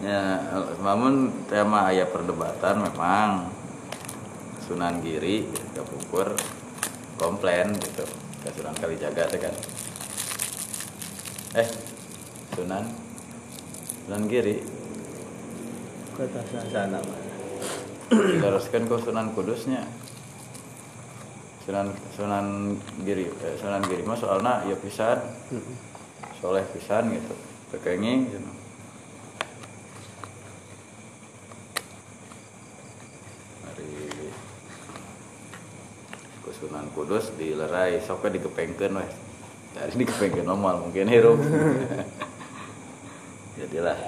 ya namun tema ayah perdebatan memang Sunan Giri ke Pukur komplain gitu. Ke Sunan Kalijaga teh kan. Eh Sunan Sunan Giri. Kota sana mah dilaraskan ke Sunan Kudusnya. Sunan Sunan Giri eh, Sunan Giri mah soalnya ya pisan. Soleh pisan gitu. Pekengi gitu. Mari ke Kudus dilerai soknya digepengkeun weh. Dari digepengkeun normal mungkin hirup jadilah.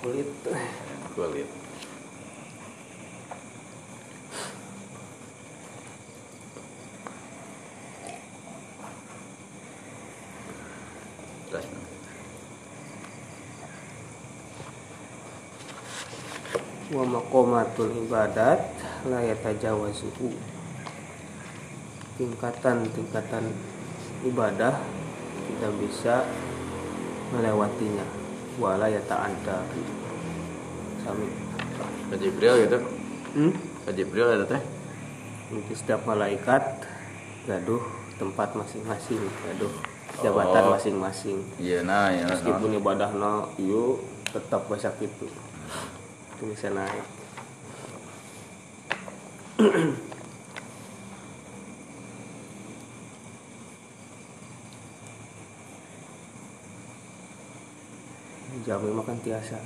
Kulit. Kulit. Terus, wa maqamatul ibadat la yatajawazuhu tingkatan-tingkatan ibadah tidak bisa melewatinya. Wala yata'adda sami. Ke Jibril gitu? Hmm? Ke Jibril ada teh? Mungkin setiap malaikat gaduh tempat masing-masing gaduh jabatan Oh. masing-masing. Iya nah ya meskipun ibadahna yuk tetap basak itu itu bisa naik Jami makan tiasa.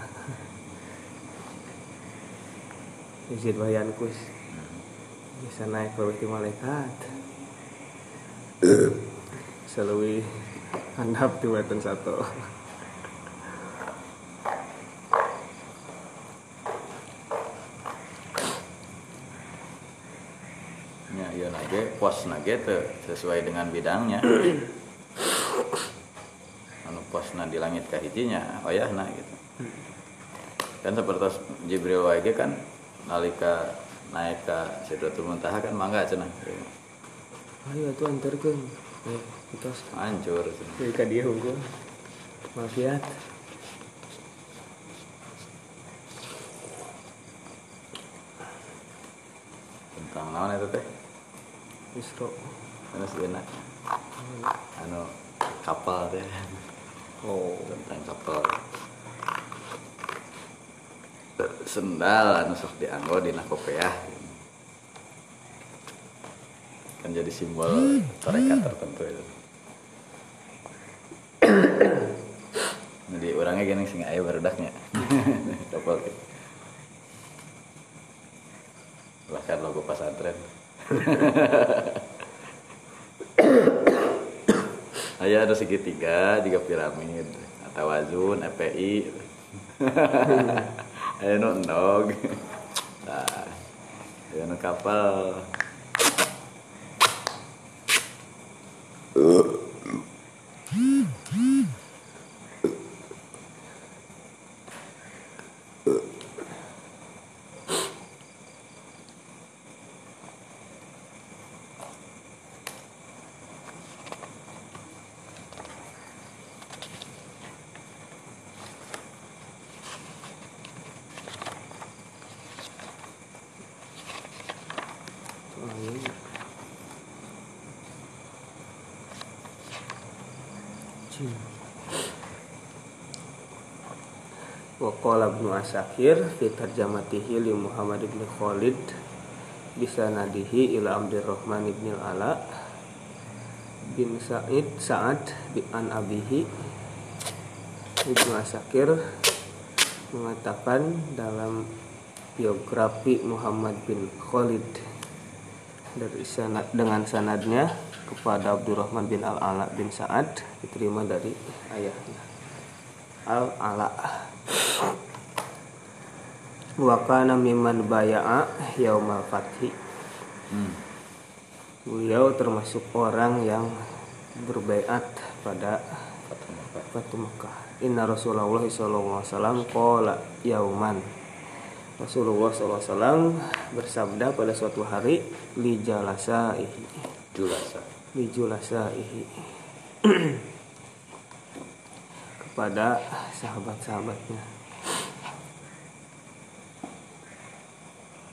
Izin bayankus Bisa naik lebih malaikat. Selawi handap di weton satu ya iya nage pos nage teu sesuai dengan bidangnya. Anu posna di langit kahijinya wayahna gitu. Kan seperti Jibril wae kan nalika naik ke Sidratul Muntaha kan mangga cenah Ayo tuh antarkan Eh, kita hancur. Jadi ka dia hukum. Mafiat. Tentang naon eta teh Isro anu sebenarnya anu kapal teh. Oh. Tentang kapal. Sendal anu sok dianggo dina kopiah kan jadi simbol tarekat tertentu itu. Jadi orangnya gini sing aya barodaknya kapal gitu. bahkan logo pesantren Aya ada segitiga, juga piramid, atau EPI. Aya nu endog. Nah, nu kapal. Ayo. Cing. Wa qala Ibnu Asakir fi tarjamatihi li Muhammad bin Khalid bisa nadihi ila Abdurrahman bin Ala bin Sa'id Sa'ad bin an abihi Ibnu Asakir mengatakan dalam biografi Muhammad bin Khalid dari sanad dengan sanadnya kepada Abdurrahman bin Al Ala bin Sa'ad diterima dari ayahnya. Al Ala wa kana mimman baya'a yaumal fathi. Hmm. beliau termasuk orang yang berbaiat pada Fatu Mekah. Inna Rasulullah SAW Qala yauman. Rasulullah SAW bersabda pada suatu hari Li jalasaihi. Julasa. Li julasaihi. Kepada sahabat-sahabatnya.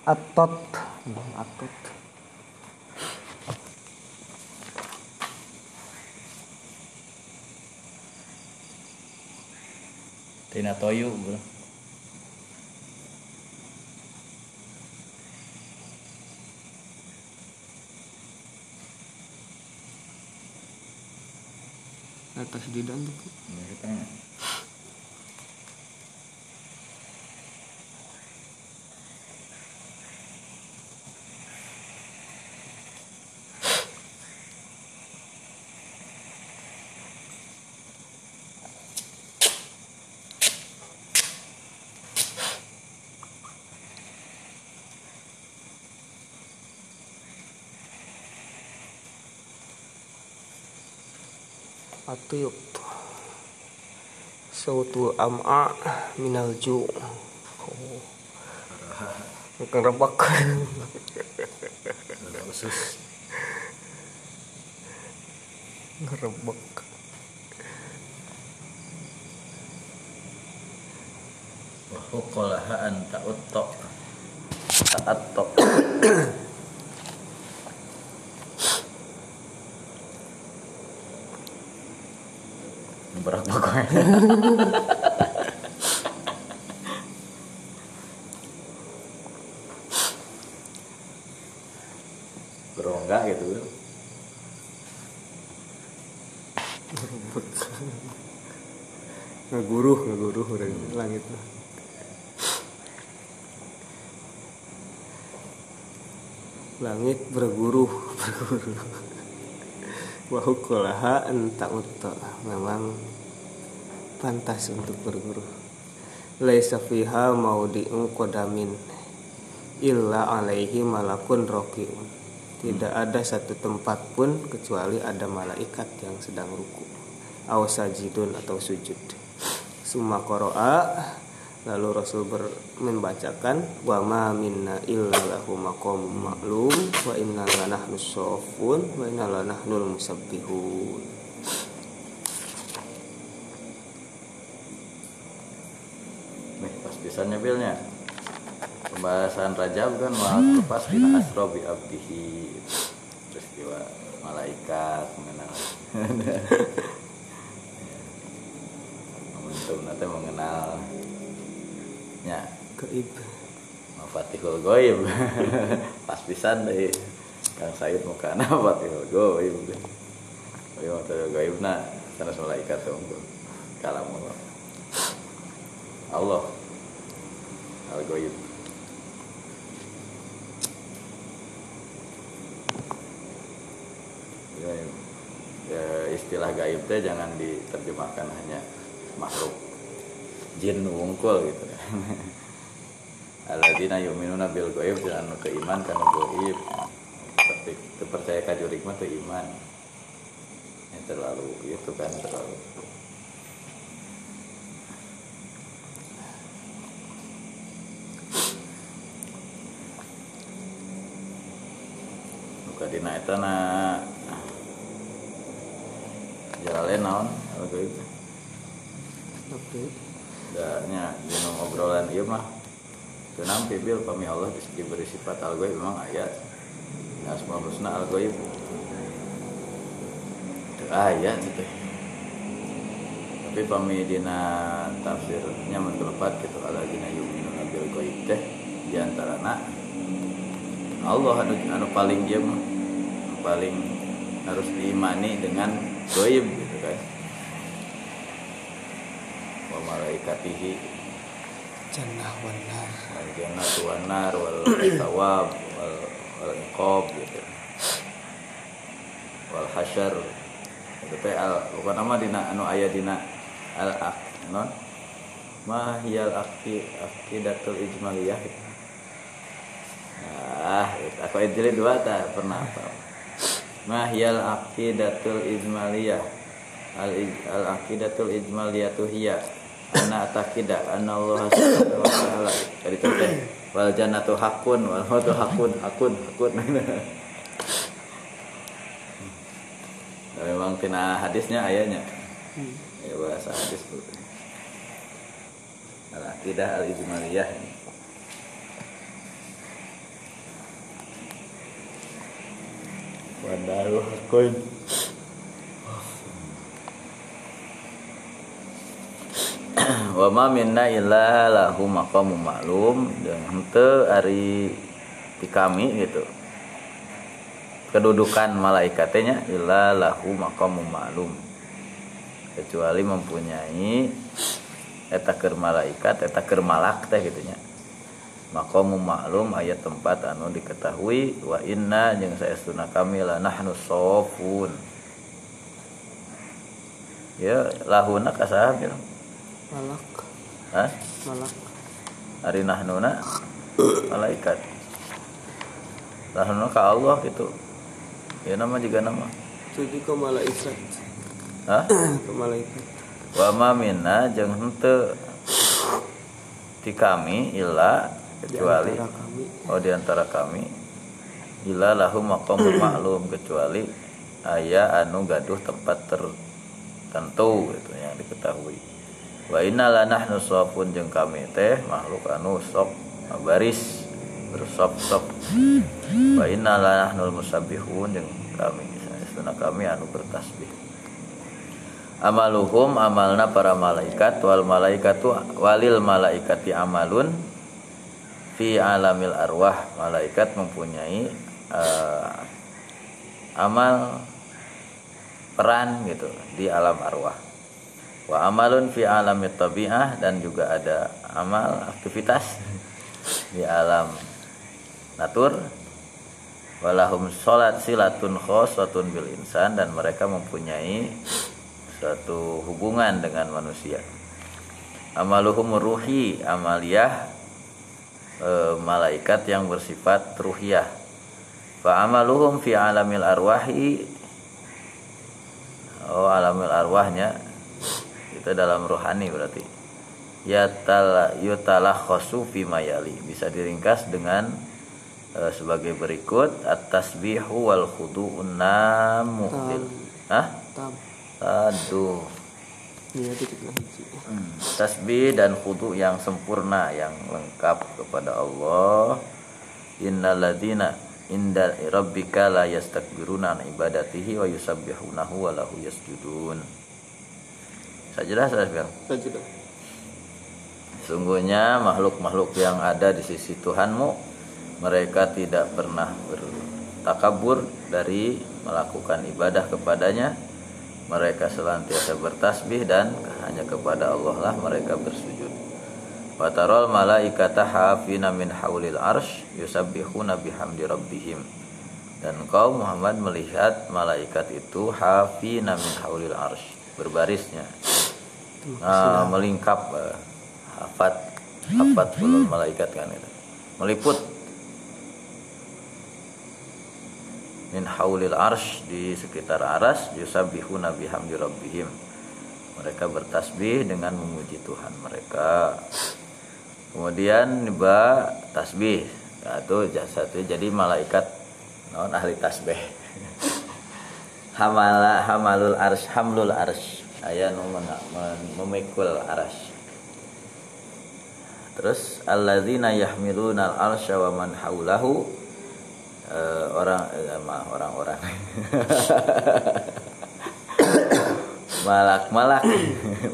Atot. Atot. Tina toyu bro. Atas didan tuh. Ini kita atuyuk sautul am'a minal ju oh. bukan rebak khusus. ngerebek Wahukolaha anta uttok. Taat tok. Berat pokoknya. Berongga gitu bro. ngeguruh ngeguruh udah langit langit berguru berguru wahukulaha entah untuk memang pantas untuk berguru. Laisa fiha maudi'un qadamin illa alaihi malakun rokiun. Tidak ada satu tempat pun kecuali ada malaikat yang sedang ruku. Aw sajidun atau sujud. Summa qara'a lalu Rasul ber, membacakan wa ma minna illa lahu maqamun ma'lum wa inna lanahnu shafun wa inna lanahnu musabbihun Nih pas bisa nyambilnya Pembahasan Rajab kan wah lepas bina asrobi abdihi. Juga malaikat mengenal. Momentum nanti mengenal gaib Mafatihul Goib Pas pisan deh. Kang Said muka Mafatihul Goib Goib Mafatihul Goib nah Terus malaikat tuh Kalam Allah Allah. Al Goib ya, ya, istilah gaib teh jangan diterjemahkan hanya makhluk jin wungkul gitu Aladina yu'minuna bil goib dan anu iman kana goib seperti teu percaya ka jurig mah teu iman. Ya, terlalu itu kan terlalu. Buka dina eta na jalale naon al goib oke nya dina ngobrolan ieu mah teu nampi bil pami Allah diberi sifat al goib memang ayat. Asmaul husna al goib teu aya gitu tapi pami dina tafsirnya mun kelepat gitu ala dina yuminuna bil goib teh diantarana Allah anu, anu paling dia mah anu paling harus diimani dengan goib gitu kan. Wa malaikatihi jannah wan nar. Wal jannatu wan nar wal thawab wal wal iqab gitu. Wal hasyar itu teh al bukan nama dina anu aya dina al ak non? Ma hiyal akti akidatul ijmaliyah. Ah itu. aku jeli dua tak pernah apa ma hiyal akidatul ijmaliyah. Al al akidatul ijmaliyah hiya anna takida anna Allah subhanahu wa ta'ala. Dari teh wal jannatu hakun wal mautu hakun hakun hakun nah, memang tina hadisnya ayahnya ya bahasa hadis. Tuh Al-Aqidah Al-Ijmaliyah ini. Wadaru koin. Wa ma minna illa lahu maqamu ma'lum dan henteu ari di kami gitu. Kedudukan malaikatnya illa lahu maqamu ma'lum. Kecuali mempunyai eta keur malaikat, eta keur malak teh gitu nya. Maqamu ma'lum ayat tempat anu diketahui wa inna jeung saestuna kami la nahnu sofun. Ya lahuna kasaha bilang malak Hah? malak Ari nahnuna malaikat. Nahnuna ka Allah gitu. Ya nama juga nama. jadi ke malaikat Hah? ke malaikat Wa ma minna jeung henteu ti kami illa Di kecuali kami oh di antara kami illa lahu maqamu maklum kecuali aya anu gaduh tempat tertentu gitu yang diketahui. Wa inna nahnu safun jeung kami teh makhluk anu sok baris bersop-sop. Wa inna la nahnul musabbihun jeung kami saestuna kami anu bertasbih. Amaluhum amalna para malaikat wal malaikatu walil malaikati amalun fi alamil arwah malaikat mempunyai eh, amal peran gitu di alam arwah wa amalun fi alamit tabi'ah dan juga ada amal aktivitas di alam natur. Walahum sholat silatun khosatun bil insan dan mereka mempunyai suatu hubungan dengan manusia. Amaluhum ruhi amaliyah e, malaikat yang bersifat ruhiyah. Fa amaluhum fi alamil arwahi oh alamil arwahnya itu dalam rohani berarti. Yatal yutalah khosu fi mayali bisa diringkas dengan e, sebagai berikut. At-tasbihu wal khudu'un namu. Lil. Hah? tam. Aduh. Iya Hmm, tasbih dan khudu yang sempurna yang lengkap kepada Allah. Innalladzina inda rabbika la yastakbiruna an ibadatihi wa yusabbihunahu wa lahu yasjudun Sajadah saya bilang sudah Sungguhnya makhluk-makhluk yang ada di sisi Tuhanmu Mereka tidak pernah bertakabur dari melakukan ibadah kepadanya. Mereka selantiasa bertasbih dan hanya kepada Allah lah mereka bersujud. Watarol malaikata hafina min haulil arsh yusabbihuna bihamdi rabbihim. Dan kau Muhammad melihat malaikat itu hafina min haulil arsh Berbarisnya. Nah, melingkap eh, hafat hafat ulul malaikat kan itu. Meliput. Min haulil arsh di sekitar aras yusabbihuna bihamdi rabbihim. Mereka bertasbih dengan memuji Tuhan mereka. Kemudian ba tasbih. Yaitu satu jadi malaikat non ahli tasbih hamala hamalul arsh hamlul arsh. Aya nu memikul arsh. Terus alladzina yahmiluna al-arsya wa man haulahu Eh, orang eh, orang-orang. Malak-malak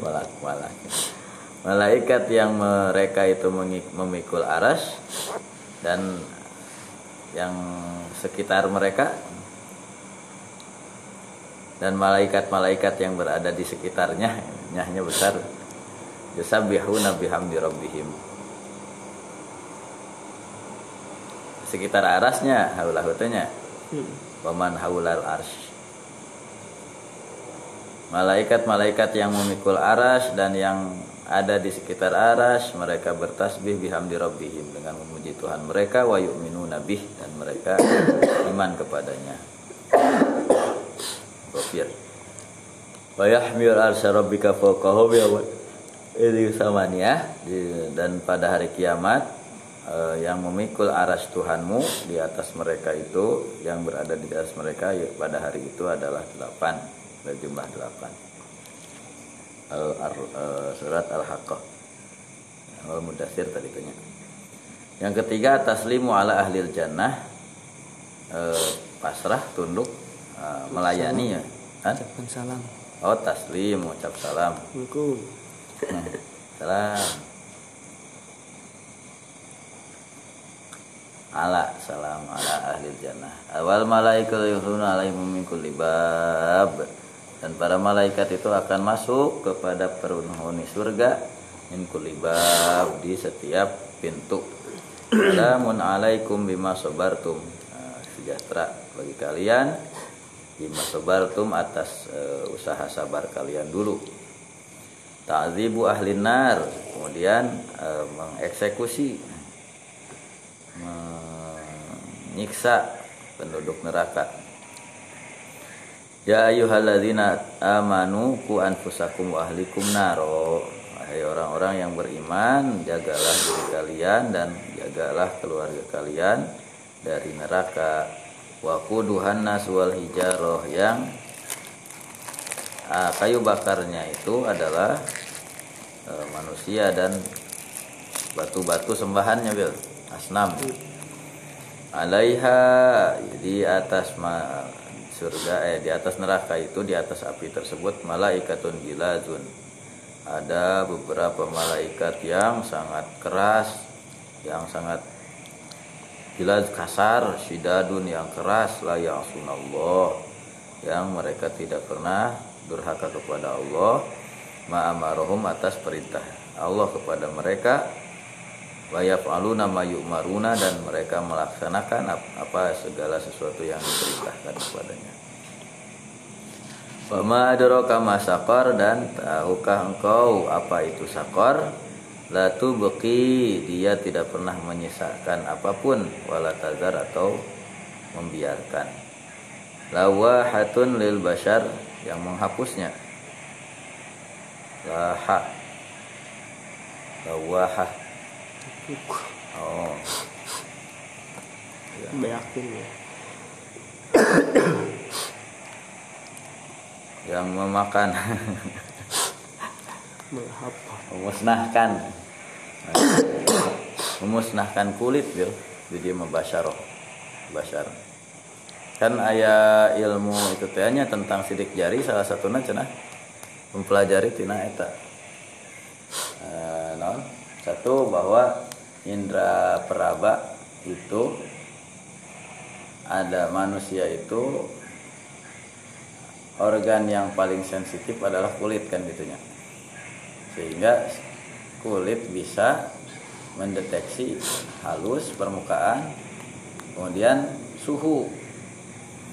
malak-malak malaikat yang mereka itu memikul aras dan yang sekitar mereka dan malaikat-malaikat yang berada di sekitarnya nyahnya besar. Yusabbihuna bihamdi rabbihim. Sekitar arasnya haulah hutanya. Hmm. paman haulal arsh. Malaikat-malaikat yang memikul aras dan yang ada di sekitar aras mereka bertasbih bihamdi rabbihim dengan memuji Tuhan mereka wa yu'minu nabih dan mereka iman kepadanya Yahmil arsya rabbika fawqahum samania Di- dan pada hari kiamat eh, yang memikul aras Tuhanmu di atas mereka itu yang berada di atas mereka ya, pada hari itu adalah delapan berjumlah delapan. Al, Ar- eh, surat al haqqah wal mudathir tadi tanya yang ketiga taslimu ala ahlil jannah. Eh, pasrah tunduk eh, melayani ya. Hah? ucapan salam. Oh taslim ucap salam. Assalamualaikum. Salam. Ala salam ala ahli jannah. Awal malaikat yuhuna alaihim min kulli bab. Dan para malaikat itu akan masuk kepada penghuni surga min kulli bab di setiap pintu. Salamun alaikum bima sabartum. Nah, sejahtera bagi kalian bima sabartum atas eh, usaha sabar kalian dulu. Ta'zibu ahli nar. Kemudian eh, mengeksekusi. Menyiksa penduduk neraka. Ya ayyuhalladzina amanu ku anfusakum wa ahlikum naro Wahai orang-orang yang beriman jagalah diri kalian dan jagalah keluarga kalian dari neraka wa quduhan nas wal hijaroh yang ah, kayu bakarnya itu adalah eh, manusia dan batu-batu sembahannya bil. Asnam. Alaiha di atas surga eh di atas neraka itu di atas api tersebut malaikatun gilazun ada beberapa malaikat yang sangat keras yang sangat gilaz kasar sidadun yang keras la ya'sunallah yang mereka tidak pernah durhaka kepada Allah ma'amarohum atas perintah Allah kepada mereka wa yaf'aluna ma yu'maruna dan mereka melaksanakan ap- apa segala sesuatu yang diperintahkan kepadanya. Wa ma adraka ma saqar dan tahukah engkau apa itu saqar? La tubqi dia tidak pernah menyisakan apa pun wala tazar atau membiarkan. Lawahatun lil bashar yang menghapusnya. Laha Lawahah Oh. beakin ya Yang memakan memusnahkan. Memusnahkan kulit bil jadi membasyaroh basyar kan ayah ilmu itu tehnya tentang sidik jari salah satunya cenah mempelajari tina eta. Eh, non satu bahwa indera peraba itu ada manusia itu organ yang paling sensitif adalah kulit kan gitunya sehingga kulit bisa mendeteksi halus permukaan kemudian suhu.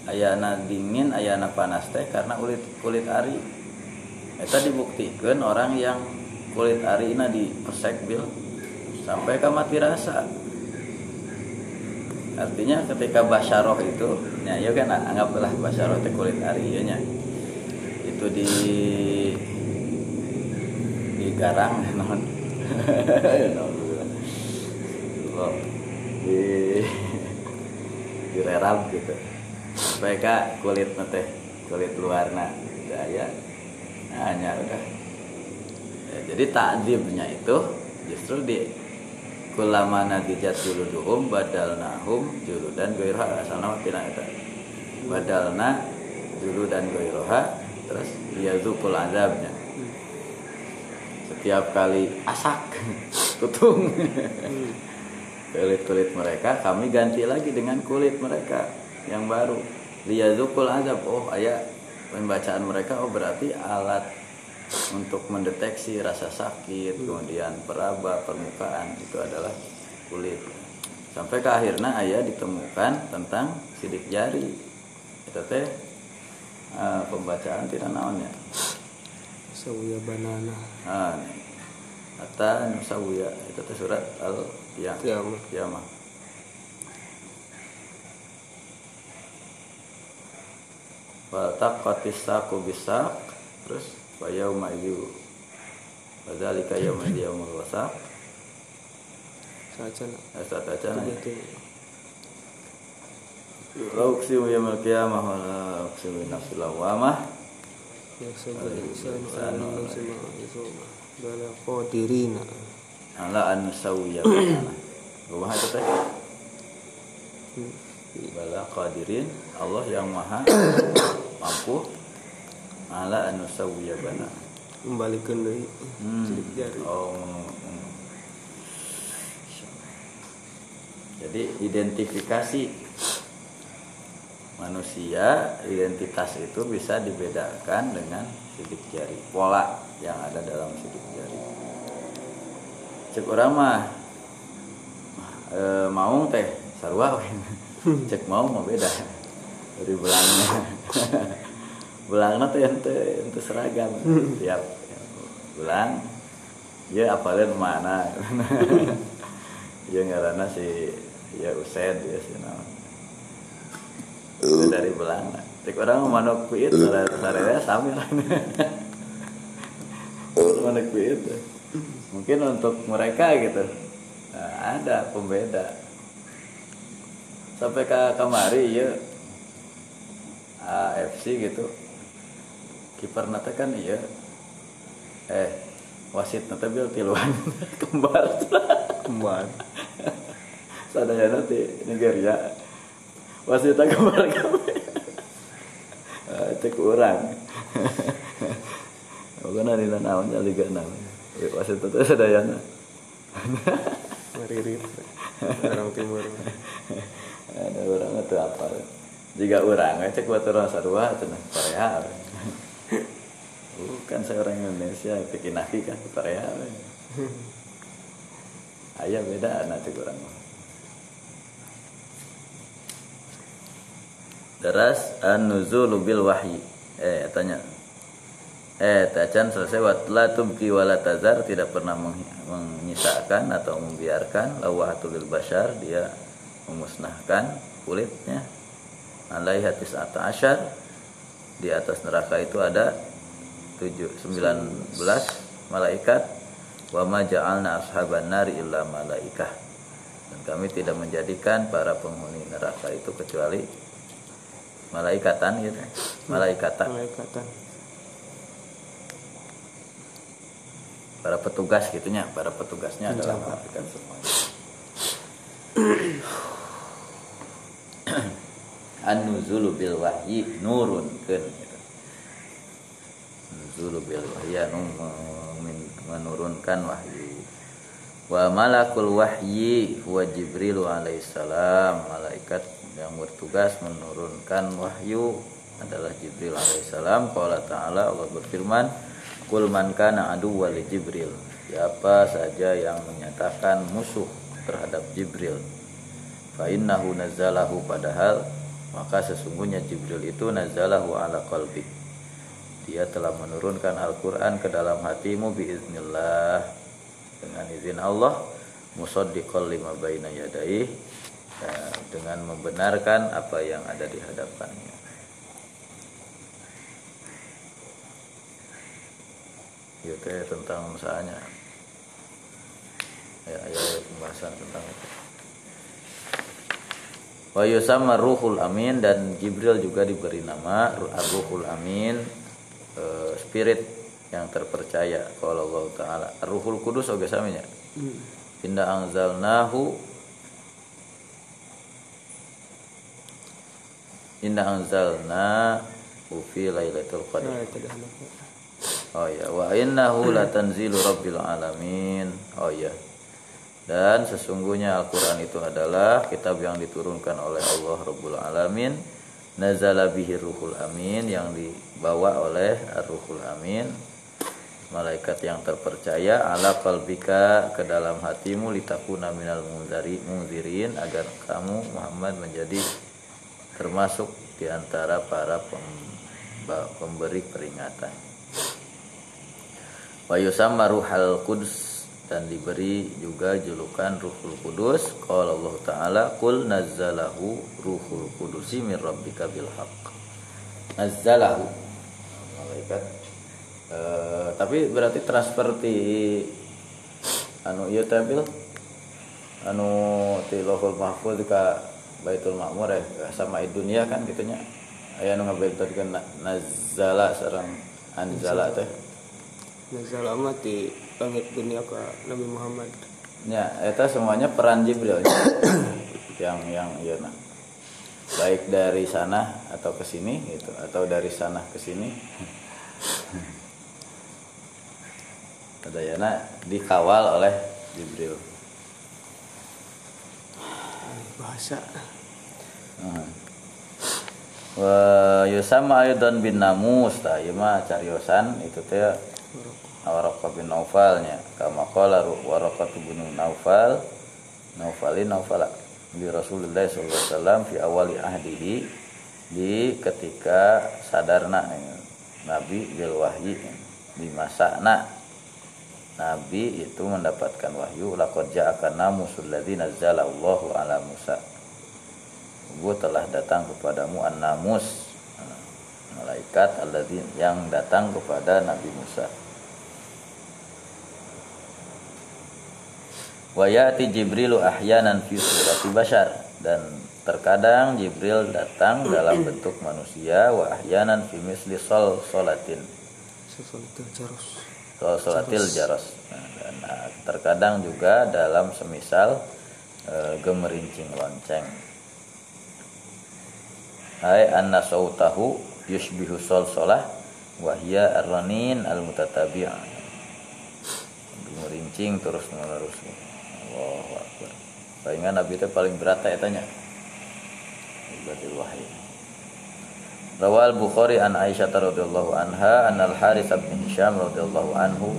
Ayana dingin ayana panas teh karena kulit kulit ari. Itu dibuktikan orang yang kulit ari na di bil sampai ke mati rasa. Artinya ketika basyaroh itu ya ya kan anggaplah basyaroh teh kulit ari ya itu di di garang non. Di direrab gitu. Ke kulit teh kulit luarna daya hanya udah. Ya, jadi takdimnya itu justru di kulama nadijat juluduhum badalnahum juludan goiroha asalna mah pina eta badalna juludan goiroha terus yazukul azabnya setiap kali asak tutung. Kulit-kulit mereka kami ganti lagi dengan kulit mereka yang baru. Liyazukul azab. Oh ayat pembacaan mereka oh berarti alat untuk mendeteksi rasa sakit kemudian peraba permukaan itu adalah kulit. Sampai ke akhirnya ayah ditemukan tentang sidik jari. Itu teh eh, pembacaan tidak naonnya sawiya banana. Ah nih Ata Nusawiya itu teh surat al ya Qiyamah. Qiyamah. Wa taqatis saqu bisaq. Terus wa yauma idzu wa dzalika yauma yaumul wasaq. Saja nak Asa tacana itu La uqsimu yaumil qiyamah wa la nafsil lawamah ya yusuma bala itu qadirin Allah yang maha mampu. Ala an sawiya banana kembalikan dari Hmm. jari. Oh. hmm. Jadi identifikasi manusia, identitas itu bisa dibedakan dengan sidik jari, pola yang ada dalam sidik jari. Cek orang mah e, mau teh sarua. Cek mau mah beda dari belangnya. belangnya teh ente ente seragam tiap belang ya apalin mana ya ngarana si ya used ya si nama Itu dari belang cek orang manuk kuit sarere sami lah manuk kuit. Mungkin untuk mereka gitu. Nah, ada pembeda. Sampai ke kamari ya. AFC gitu. Kiper nate kan iya eh wasit nate bil tiluan kembar. Kembali sadaya nanti Nigeria wasitnya kembar kami cek orang Bukan ada naonnya liga enam wasit itu sadaya ngeririt orang timur. Ada orang itu apa? Jika orang cek buat orang sarua cenah Korea. Bukan saya orang Indonesia bikin nasi kan Korea. Ayah beda nanti kurang Deras an-nuzulu bil wahyi. Eh tanya. Eh tacan selesai wat la tubqi wala tazar tidak pernah menyisakan atau membiarkan lawahatul bashar dia memusnahkan kulitnya. Alai hatis asyar di atas neraka itu ada 7 19 malaikat wa ma ja'alna ashaban nari illa malaikah. Dan kami tidak menjadikan para penghuni neraka itu kecuali malaikatan gitu. Malaikatan malaikatan para petugas gitunya para petugasnya adalah Penjaga. malaikat semua an-nuzulu bil wahyi nurun kan gitu. nuzulu bil wahyi anu men- menurunkan wahyu wa malakul wahyi huwa jibril alaihissalam malaikat yang bertugas menurunkan wahyu adalah jibril alaihissalam. Qala ta'ala Allah berfirman kul man kana aduwwa li jibril. Siapa saja yang menyatakan musuh terhadap jibril fa innahu nazzalahu padahal maka sesungguhnya jibril itu nazzalahu ala qalbi. Dia telah menurunkan Al-Quran ke dalam hatimu biiznillah. Dengan izin Allah musaddiqal lima baina yadayhi eh, dengan membenarkan apa yang ada di hadapannya. Ya teh tentang misalnya ya ya, ya pembahasan tentang itu. Wa yusamma ruhul amin dan Jibril juga diberi nama ar-ruhul amin eh, spirit yang terpercaya. Kalau Allah taala ar-ruhul kudus oge saminya inna anzalnahu inna anzalna fi lailatul qadar Oh ya, wa innahu latanzilu rabbil alamin. Oh ya. Dan sesungguhnya Al-Qur'an itu adalah kitab yang diturunkan oleh Allah Rabbul Alamin. Nazala bihi ruhul amin yang dibawa oleh Ar-Ruhul Amin. Malaikat yang terpercaya ala qalbika ke dalam hatimu litakuna minal munzirin agar kamu Muhammad menjadi termasuk di antara para pem- pemberi peringatan. Wa yusamma ruhal kudus dan diberi juga julukan ruhul kudus qala Allah taala qul nazzalahu ruhul kudusi min rabbika bil haqq. Nazzalahu. Malaikat. Eh, tapi berarti transfer di anu teh Bil? anu ti lohul mahfuz ka baitul makmur ya sama dunia kan gitunya. Aya nu ngabentenkeun na- nazzala sareng anzala teh. Nazal amat di langit dunia ke Nabi Muhammad. Ya itu semuanya peran Jibril yang yang iya nah. Baik dari sana atau ke sini gitu atau dari sana ke sini. Adayana dikawal oleh Jibril bahasa. Hmm. wa yusama aydan bin namus ta ieu mah cariosan itu teh Waraqah. Bin Naufalnya. Kama qala Waraqah bin Naufal Naufalin Naufala di Rasulullah SAW fi awali ahdihi di ketika sadarna Nabi bil wahyi di masa na Nabi itu mendapatkan wahyu laqad namusul ladzi nazzala Allahu ala Musa. Gue telah datang kepadamu an-namus malaikat alladzi yang datang kepada Nabi Musa. Wayati Jibrilu ahyanan fi surati bashar. Dan terkadang Jibril datang dalam bentuk manusia wa ahyanan fi misli sol solatin sesuatu jaros. sol solatil jaros nah, dan nah, terkadang juga dalam semisal e, gemerincing lonceng Hai anna sautahu yushbihu sol solah wahya arranin al mutatabi'ah gemerincing terus menerus Allahu Akbar. Palingan Nabi itu paling berat ya tanya. Ibadil wahyi. Rawal Bukhari an Aisyah radhiyallahu anha an al Haris bin Hisham radhiyallahu anhu.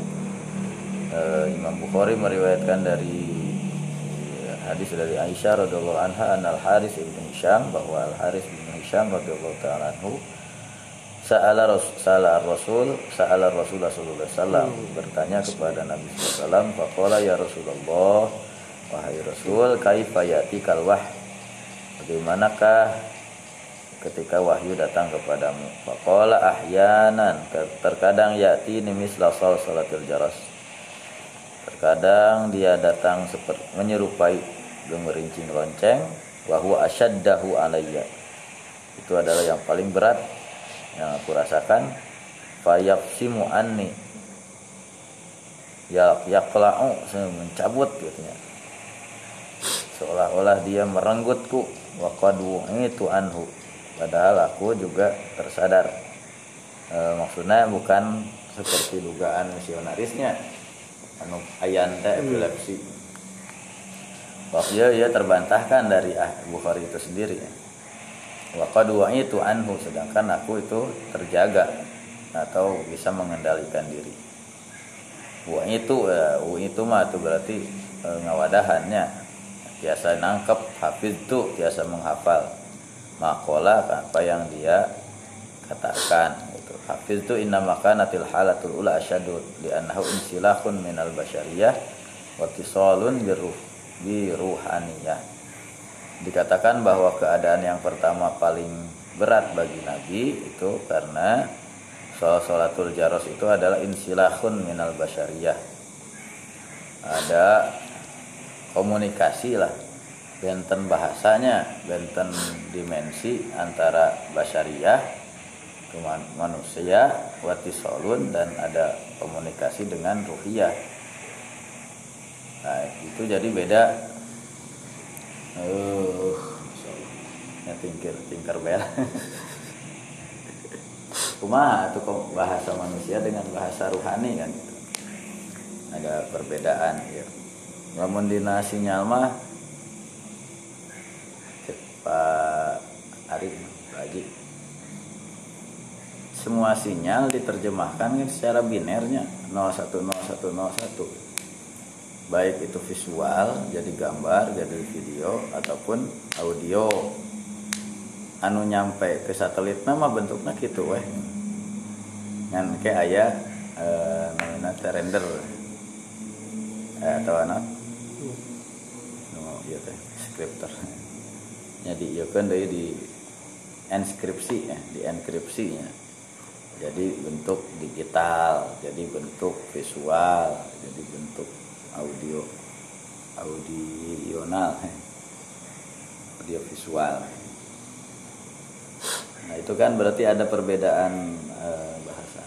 Uh, Imam Bukhari meriwayatkan dari hadis dari Aisyah radhiyallahu anha an al Haris bin Hisham bahwa al Haris bin Hisham radhiyallahu taala anhu Sa'ala Rasul Rasul Sa'ala Rasulullah sallallahu alaihi wasallam bertanya kepada Nabi sallallahu alaihi wasallam ya Rasulullah wahai Rasul kaifa yatikal wah bagaimanakah ketika wahyu datang kepadamu. Faqala ahyanan terkadang yati nimis lasal salatil jaras. Terkadang dia datang seperti menyerupai gemerincing lonceng wahwa asyaddahu alayya. Itu adalah yang paling berat yang aku rasakan. Fayafsimu anni. Ya yaqla'u mencabut gitu seolah-olah dia merenggutku. Wa itu anhu padahal aku juga tersadar. E, maksudnya bukan seperti dugaan misionarisnya. Anu ayan teh epilepsi. Waktu ia terbantahkan dari ah, Bukhari itu sendiri. Ya wa itu anhu sedangkan aku itu terjaga atau bisa mengendalikan diri. Wa itu ya, itu mah itu berarti e, ngawadahannya. Biasa nangkep hafiz itu biasa menghafal makola apa yang dia katakan itu hafiz itu inna makanatil halatul ula asyadu li annahu insilahun minal basyariyah wa tisalun biruh biruhaniyah. Dikatakan bahwa keadaan yang pertama paling berat bagi Nabi itu karena sholat sholatul jaros itu adalah insilahun minal basyariyah ada komunikasi lah benten bahasanya benten dimensi antara basyariyah manusia watisolun dan ada komunikasi dengan ruhiyah. Nah itu jadi beda. Uh ya tingkir tingkir bel. Kumaha itu bahasa manusia dengan bahasa ruhani kan. Ada perbedaan ya. Namun dina sinyal mah Pak Arif Haji. Semua sinyal diterjemahkan kan secara binernya 010101 baik itu visual jadi gambar jadi video ataupun audio. Anu nyampe ke satelit nama bentuknya gitu weh. Kan kayak ayah e, namanya render. Eh, atau anak? No iya teh scripter jadi iya kan dari di enskripsi ya di enkripsinya jadi bentuk digital jadi bentuk visual jadi bentuk audio audional audio visual. Nah itu kan berarti ada perbedaan e, bahasa.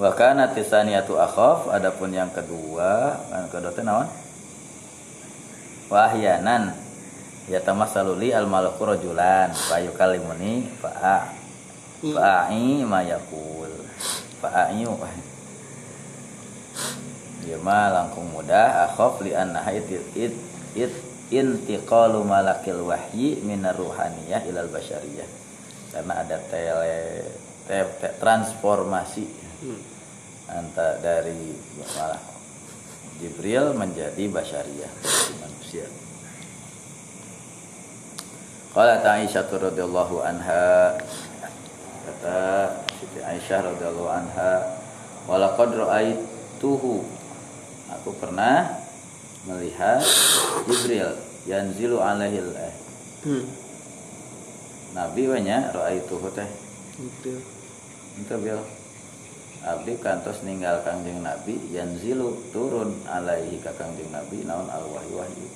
Wa kana akhaf adapun yang kedua kan kedua teh naon? Wa ahyanan ya tamassalu li al malaku rajulan. Fa yukallimuni fa fa'i ma yaqul. Fa'i ya ma langkung mudah akhaf li anna it it, it intiqalu malakil wahyi minar ruhaniyah ilal basyariyah karena ada tele te, te, transformasi hmm. antara dari malah Jibril menjadi basyariyah manusia Qala Aisyah radhiyallahu anha kata Siti Aisyah radhiyallahu anha walaqad ra'aituhu. Aku pernah melihat Jibril yanzilu alaihi hmm. Nabi wanya ra'aituhu teh. Itu itu bil Abdi kantos ninggal kangjeng Nabi yanzilu turun alaihi ka kangjeng Nabi naon al wahyu wahyu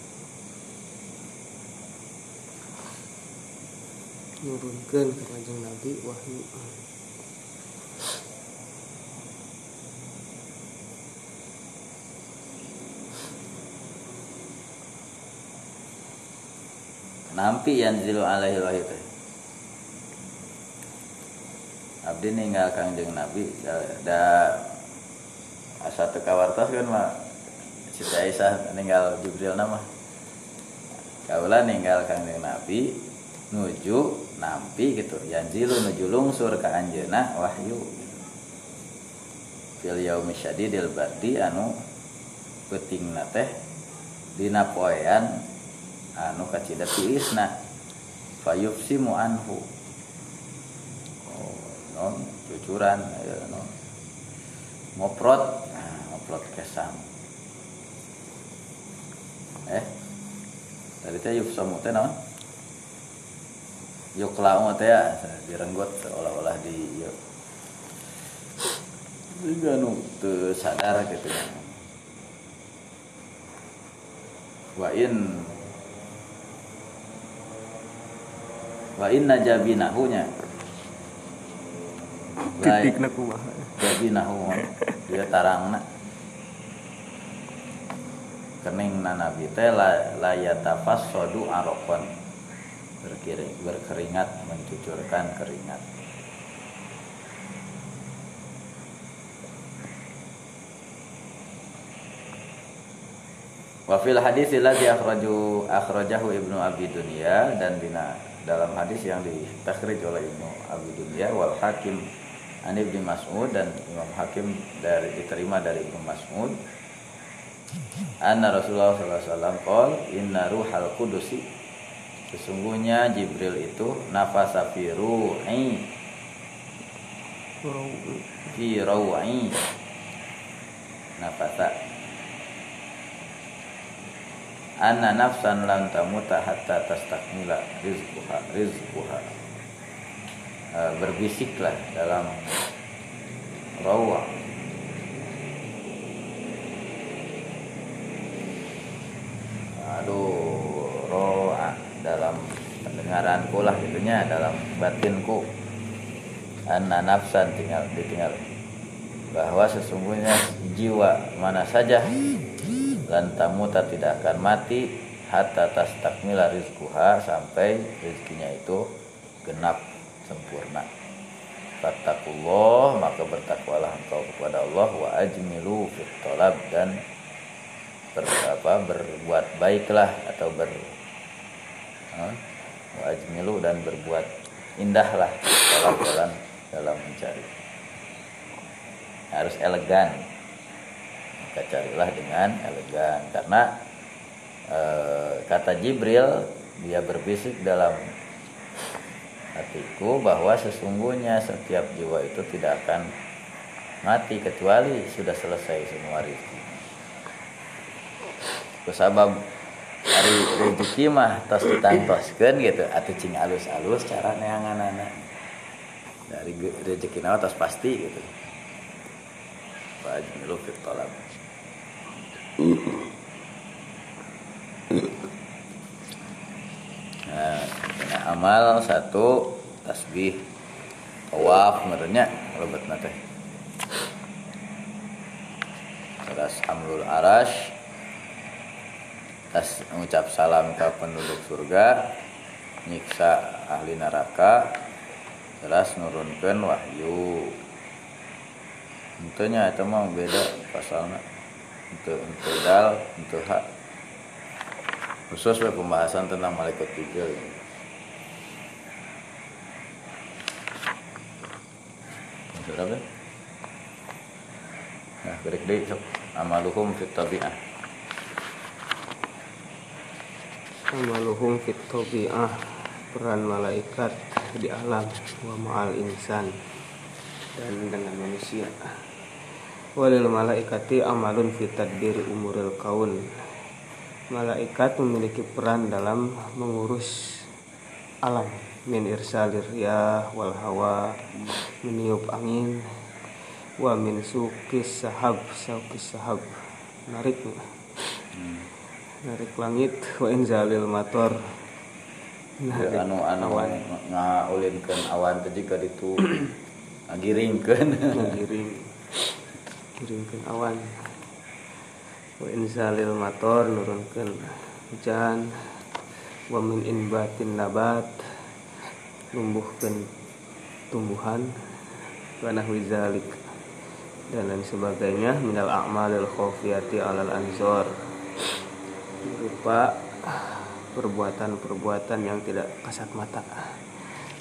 nurunkan ke Nabi wahyu nampi yang zilu alaihi wahyu teh. Abdi ninggal kanjeng Nabi da asa teu kan mah Siti Aisyah ninggal Jibril nama. Kaula ninggal kanjeng Nabi nuju nampi gitu. Yanzilu nuju lungsur ke anjeuna wahyu. Fil yaumi syadidil bardi anu peutingna teh dina poean anu kacida tiisna. Fayufsimu anhu. Oh, non cucuran ya, non. Ngoprot nah, ngoprot kesam eh tadi teh yufsamu teh naon yuk lau teh ya. Direnggot seolah-olah di yuk juga nu sadar gitu wa in wa inna jabinahu nya. Titik nak kumaha jabinahu dia tarangna kening na nabi teh la, la yatafassadu arokon berkeringat mencucurkan keringat. Wafil hadis lagi akhraju akhrajahu Ibnu Abi Dunya dan dina dalam hadis yang ditakhrij oleh Ibnu Abi Dunya wal Hakim an Ibnu Mas'ud dan Imam Hakim dari diterima dari Ibnu Mas'ud. Anna Rasulullah sallallahu alaihi wasallam qol inna ruhal qudusi Sesungguhnya Jibril itu nafasa fi ru'i. Fi rawi nafasa. Anna nafsan lan tamuta hatta tastakmila rizquha rizquha. E, berbisiklah dalam rawa. Aduh dalam pendengaranku lah gitunya dalam batinku. Anna nafsan tinggal ditinggal. Bahwa sesungguhnya jiwa mana saja dan tamuta tidak akan mati hatta tas takmila rizkuha sampai rizkinya itu genap sempurna. Fattakullah maka bertakwalah engkau kepada Allah wa ajmilu fit dan ber, apa, berbuat baiklah atau ber wajmilu dan berbuat indahlah dalam jalan dalam mencari. Harus elegan. Maka carilah dengan elegan. Karena e, kata Jibril dia berbisik dalam hatiku bahwa sesungguhnya setiap jiwa itu tidak akan mati kecuali sudah selesai semua rezeki. Kusabab hari rezeki mah tos ditantoskeun gitu. Atau cing alus-alus cara neanganana dari rezeki nawa tos pasti gitu. Fajmilu fit talab. Nah, amal satu tasbih tawaf menurutnya lebet nate atas hamlul arash tas mengucap salam ke penduduk surga nyiksa ahli neraka jelas nurunkan wahyu. Tentunya itu mah beda pasalnya untuk untuk dal untuk hak. Khusus pembahasan tentang malaikat tiga nah sok. Amaluhum fit tabi'ah amaluhum fit tabi'ah peran malaikat di alam wa ma'al insan dan dengan manusia. Walil malaikati amalun fit tadbir umuril kaun. Malaikat memiliki peran dalam mengurus alam. Min irsalir ya wal hawa meniup angin wa min sukis sahab sukis sahab. Narik narik langit wa inzalil mator. Narik anu anu awan. ngaulinkeun awan teh jika ditu ngagiringkeun. Ngagiring. Giringkeun awan. Wa inzalil mator nurunkeun hujan. Wa min inbatin nabat numbuhkan tumbuhan. Wanah wizalik dan lain sebagainya. Minal a'malil khofiyati alal anzor berupa perbuatan-perbuatan yang tidak kasat mata.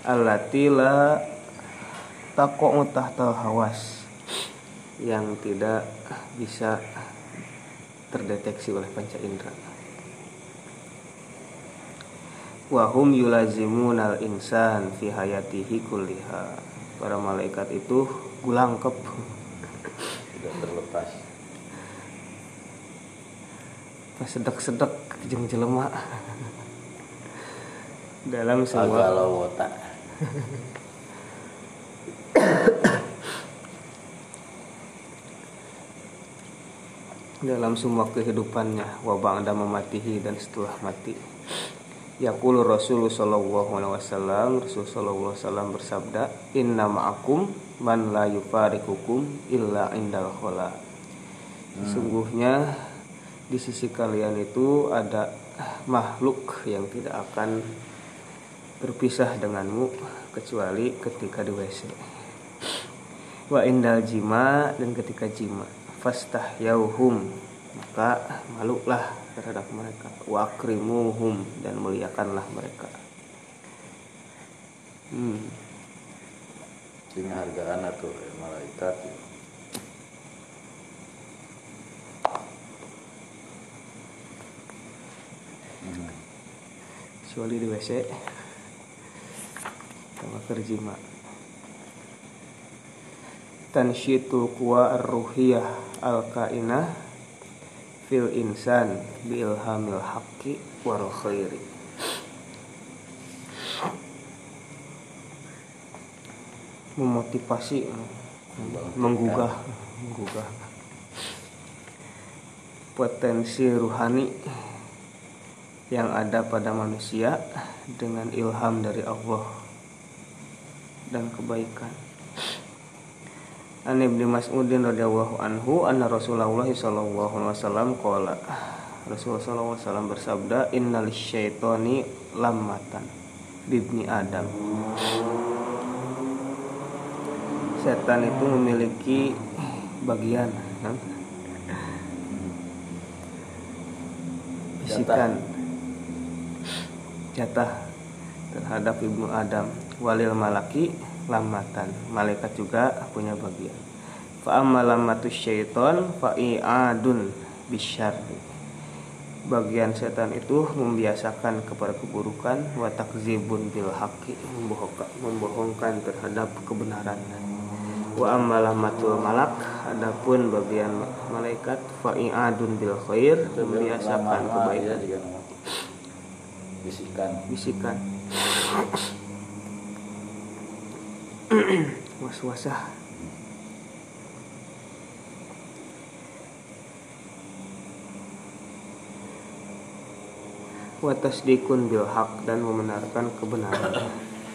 Allati la taqo tahta hawas. Yang tidak bisa terdeteksi oleh panca indera. Wahum yulazimunal insan fi hayatihi kulliha. Para malaikat itu gulangkep. Tidak terlepas. pas sedek-sedek jeng jelema dalam semua. Agak wota dalam semua kehidupannya wabang ada mematihi dan setelah mati. Yaqulu Rasul sallallahu alaihi wasallam Rasul sallallahu alaihi wasallam bersabda inna ma'akum man la yufarikukum illa indal khala. Hmm. Sungguhnya di sisi kalian itu ada makhluk yang tidak akan berpisah denganmu kecuali ketika di WC wa indal jima dan ketika jima. Fastah yauhum maka maluklah terhadap mereka. Wakrimuhum dan muliakanlah mereka. Hmm. hargaan atau malaikat. hmm. Kecuali di WC sama kerjima tansyitul kuwa ar-ruhiyah al-kainah fil insan bilhamil haqqi wal khairi. Memotivasi menggugah menggugah. potensi ruhani yang ada pada manusia dengan ilham dari Allah dan kebaikan. An Ibnu Mas'udin radhiyallahu anhu anna Rasulullah sallallahu alaihi wasallam qala Rasulullah sallallahu alaihi wasallam bersabda innal syaitani lammatan bibni Adam. Setan itu memiliki bagian kan? bisikan jatah terhadap ibnu Adam. Walil malaki lamatan. Malaikat juga punya bagian. Fa ammalamatus syaiton fa i'adun bisyar bagian setan itu membiasakan kepada keburukan wa takzibun bil haqqi membohongkan terhadap kebenaran. Wa ammalamatul malak adapun bagian malaikat fa i'adun bil khair membiasakan kebaikan bisikan. Bisikan. Was-wasah. Watasdikun bil haq dan membenarkan kebenaran.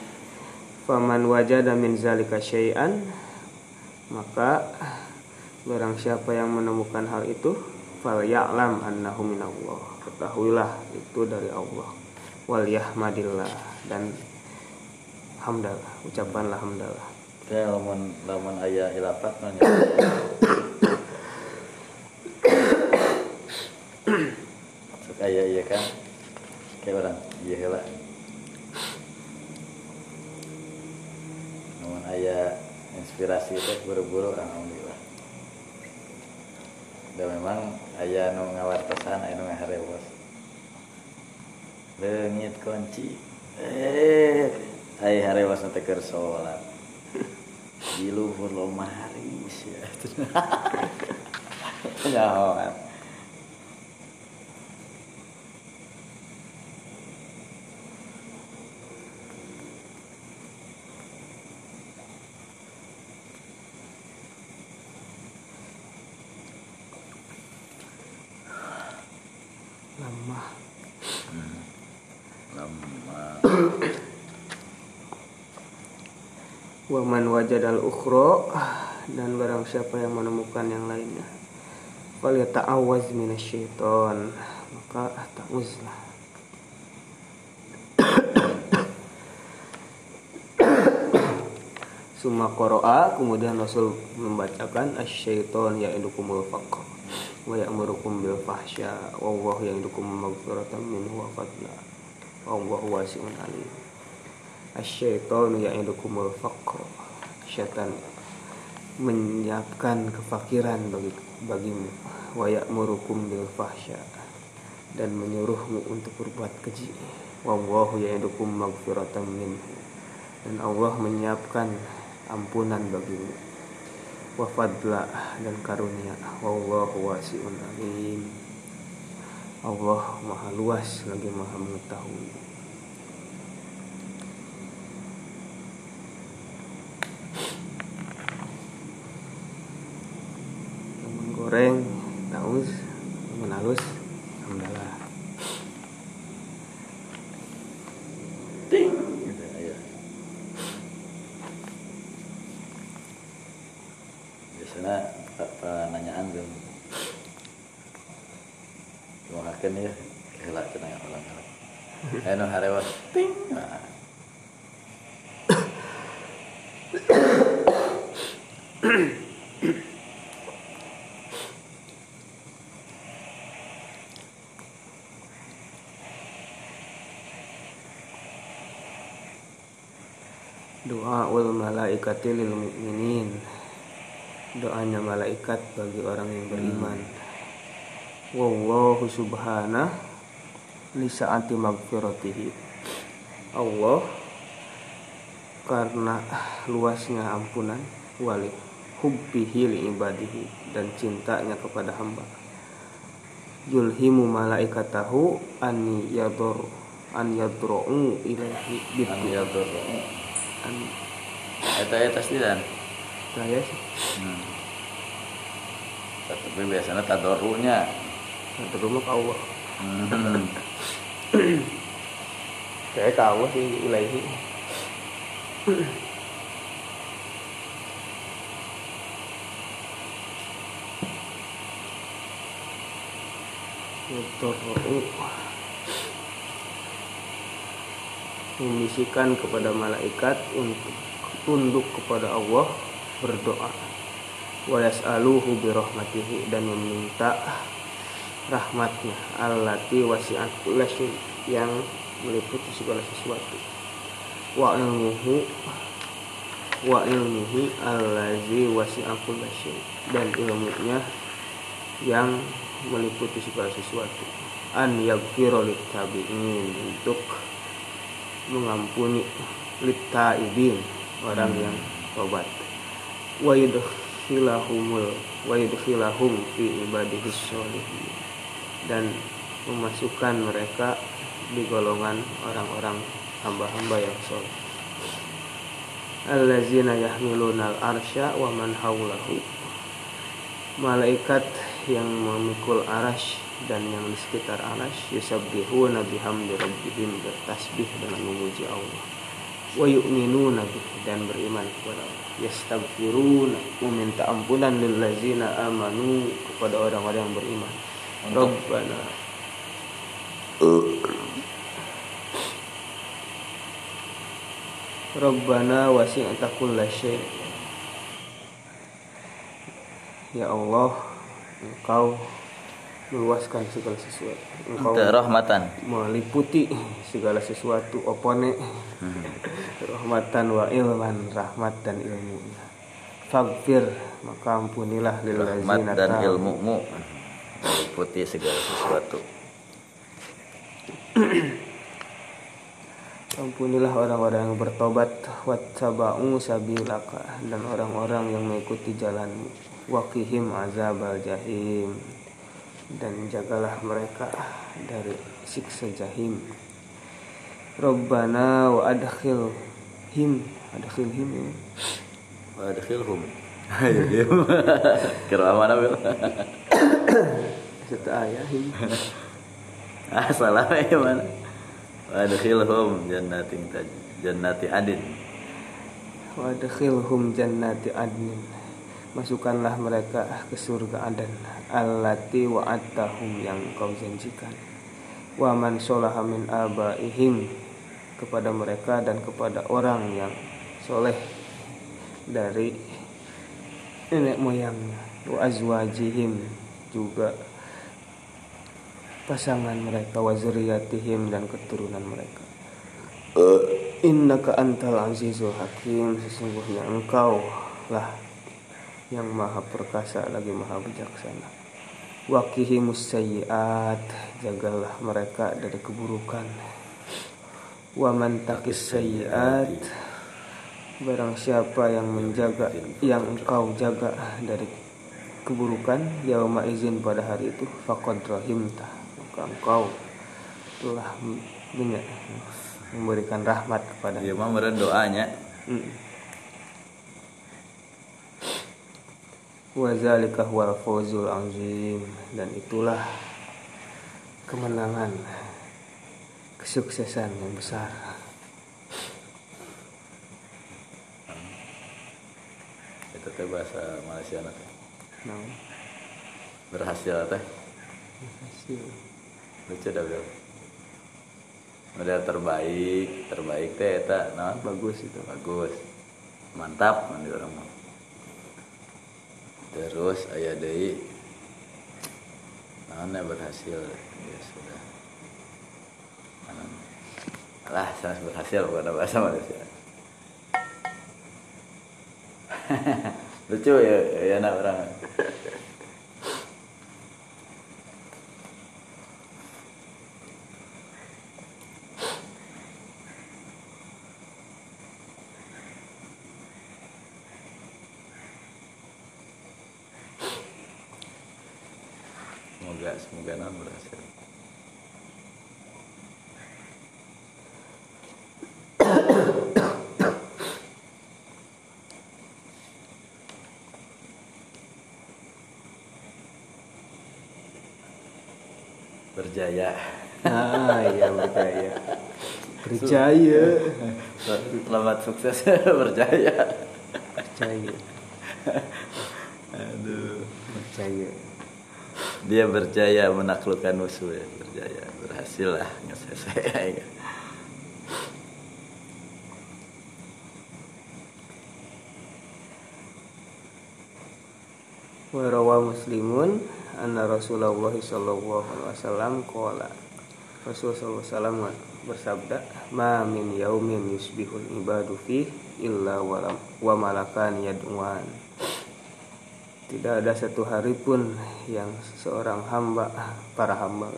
Faman wajada min zalika syai'an maka barang siapa yang menemukan hal itu fal ya'lam annahu minallah. Ketahuilah itu dari Allah wal yahmadillah dan hamdalah ucapanlah hamdalah kayak lamun lamun ayah hilafat nanya. Sok ayah iya kan? Kayak orang iya heula lamun ayah inspirasi itu buru-buru alhamdulillah. Dan memang ayah nu ngawartosan ayah nu ngaharewos leungit kunci. Eh ayah harewas nanti keur sholat. Di luhur lomaris ya. Nyahoan waman wajadal ukhro dan barang siapa yang menemukan yang lainnya yata'awaz minasyaiton maka ta'uzlah Summa qara'a kemudian Rasul membacakan asyaiton ya'idukumul faqr wa ya'murukum bil fahsya wallahu ya'idukum maghfiratan minhu wa fadla wallahu wasi'un alim. Asyaiton ya'idukumul faqr. Syaitan menyiapkan kefakiran bagi bagimu. Wa ya'murukum bil fahsya. Dan menyuruhmu untuk berbuat keji. Wallahu ya'idukum maghfiratan minhu. Dan Allah menyiapkan ampunan bagimu. Wa fadla dan karunia. Wallahu wasi'un alim Allah maha luas lagi maha mengetahui. Lemon goreng taus lemon halus alhamdulillah ting gitu ayah biasanya pa- penanyaan belum Doakan ya Kela cenah ulang ulang Ayo nu harewas ting nah. Doa ul malaikati lil mu'minin. Doanya malaikat bagi orang yang beriman. Wallahu subhana li saati magfiratihi Allah karena luasnya ampunan wali hubbihi li ibadihi dan cintanya kepada hamba. Yulhimu malaikatahu an yadur an yadru'u ilaihi an Eta eta stidan saya sih. Hmm. Tapi biasanya tadorunya satu rumah ke Allah hmm. kayak ke Allah sih. Ilaihi Yudhurru memisikan kepada malaikat untuk tunduk kepada Allah berdoa. Wa yas'aluhu bi rahmatihi dan meminta rahmatnya. Allati wasi'at kulla syai' yang meliputi segala sesuatu. Wa ilmuhu wa ilmuhi allazi wasi'a kulla syai' dan ilmunya yang meliputi segala sesuatu. An yaghfira littabi'in untuk mengampuni littaibin orang Hmm. yang tobat. Wa yudkhilahumul wa yudkhilahum fi ibadihi sholihin dan memasukkan mereka di golongan orang-orang hamba-hamba yang soleh. Allazina yahmiluna al-arsya wa man hawlahu. Malaikat yang memikul arash dan yang di sekitar arash yusabbihuna bihamdi rabbihim bertasbih dengan memuji Allah wa yu'minuna dan beriman kepada Allah. Yastaghfiruna meminta ampunan lil ladzina amanu kepada orang-orang yang beriman. Rabbana. Rabbana wasi'ta kulla syai' Ya Allah Engkau meluaskan segala sesuatu. Engkau rahmatan. meliputi segala sesuatu opone. Rahmatan wa ilman rahmat dan ilmu. Fagfir maka ampunilah lil Rahmat dan tabu. ilmumu. Meliputi segala sesuatu. Ampunilah orang-orang yang bertobat. Wattaba'u sabilaka. Dan orang-orang yang mengikuti jalanmu. Waqihim azabal jahim dan jagalah mereka dari siksa jahim Rabbana wa adkhilhim adkhilhim ya. Wa adkhilhum. Ayo diam. Kira mana Bil? serta ayahim Ah salah ya mana? Wa adkhilhum jannatin taj jannati adin. wa adkhilhum jannati adnin masukkanlah mereka ke surga adan allati wa'adtahum yang kau janjikan. Wa man min abaihim kepada mereka dan kepada orang yang soleh dari nenek moyangnya wa azwajihim juga pasangan mereka wa zuriyatihim dan keturunan mereka. Innaka antal azizul hakim Sesungguhnya engkau lah Yang maha perkasa lagi maha bijaksana Wakihimus sayyiat Jagalah mereka dari keburukan Wa man takis sayyiat Barang siapa yang menjaga Yang engkau jaga dari keburukan Yauma izin pada hari itu Fakad rahimtah Maka engkau telah memberikan rahmat kepada Dia mah doanya. Mm. Wa zalika huwal fawzul azim dan itulah kemenangan kesuksesan yang besar. Itu teh bahasa Malaysia na teh. Nah, Berhasil teh. hasil. Lucu dah Bil. Model terbaik, terbaik teh eta naon? bagus itu. bagus mantap mandi orang terus ayah deui mana berhasil. Ya sudah. Naon? alah saya berhasil pada bahasa Malaysia. Lucu ya ya anak orang semoga semoga non berhasil berjaya Ah, iya berjaya. Berjaya. selamat sukses berjaya Berjaya. aduh Berjaya. dia berjaya menaklukkan musuh ya berjaya berhasil lah nggak selesai Warawa muslimun anna Rasulullah sallallahu alaihi wasallam qala. Rasul sallallahu alaihi wasallam bersabda ma min yaumin yusbihul ibadu fi illa walam wa malakan yad'uan. Tidak ada satu hari pun yang seorang hamba para hamba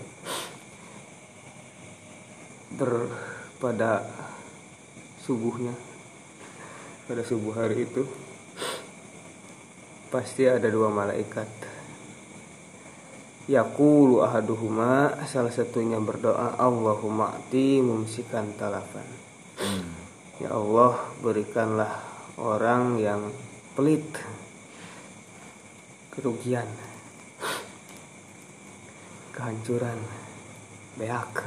ber pada subuhnya pada subuh hari itu pasti ada dua malaikat Yaqulu ahaduhuma salah satunya berdoa Allahumma ati mumsikan talafan Ya Allah berikanlah orang yang pelit kerugian kehancuran beak.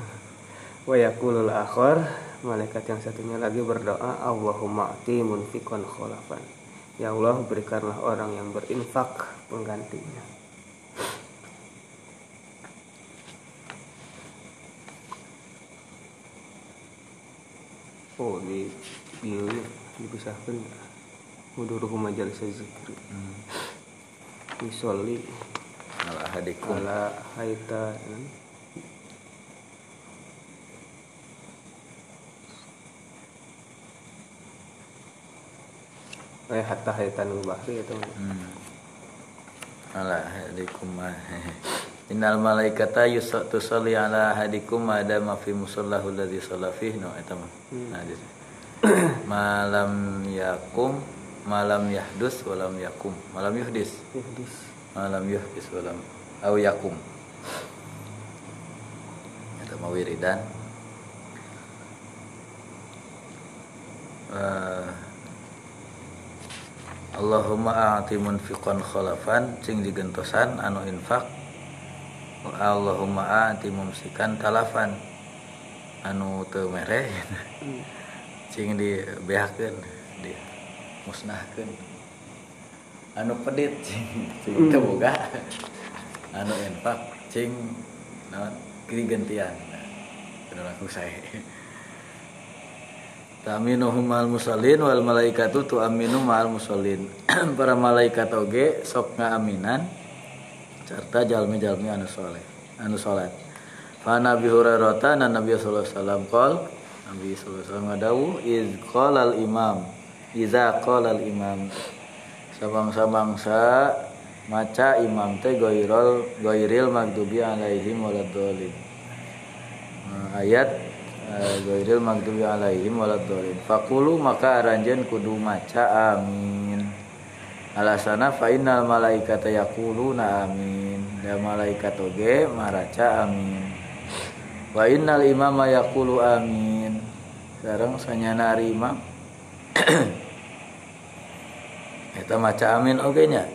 Wa yaqulul akhar malaikat yang satunya lagi berdoa Allahumma ati munfikon kholafan ya Allah berikanlah orang yang berinfak penggantinya oh di di dipisahkan muduruhu majalis zikri hmm. Misoli ala hadikum. Ala haita eh hatta haitan bahri itu hmm. ala hadikum Innal malaikata tusalli ala hadikum ada ma fi musallahu alladhi shalla fihi. No eta mah. Hmm. Nah, malam yakum malam yahdus walam yakum. Malam yuhdis. Yuhdis. Malam yuhdis walam au yakum. Eta mah wiridan uh, Allahumma a'ti munfiqan khalafan sing digentosan anu infak Allahumma a'ti mumsikan talafan. Anu teu mereh cing dibehakeun di musnahkeun anu pedit cing cing teu boga. Anu infak cing naon gantian bener aku saya Ta'minuhum ma'al musallin wal malaikatu tu'aminu ma'al musallin. Para malaikat oge sok ngaminan serta jalmi-jalmi anu soleh, anu salat. Fa Nabi Hurairah ta Nabi sallallahu alaihi wasallam qol Nabi sallallahu alaihi wasallam ngadawu iz qala al imam iza qala al imam sabang-sabang sa maca imam teh goirol goiril magdubi alaihim waladdallin. Nah, ayat Gairil magdubi alaihim waladhdallin. Fakulu maka aranjeun kudu maca amin. Alasana fa innal malaikata yaquluna amin. Da malaikat oge maraca amin. Wa innal imama yaqulu amin. Sekarang sanyana imam. Eta maca amin oge nya.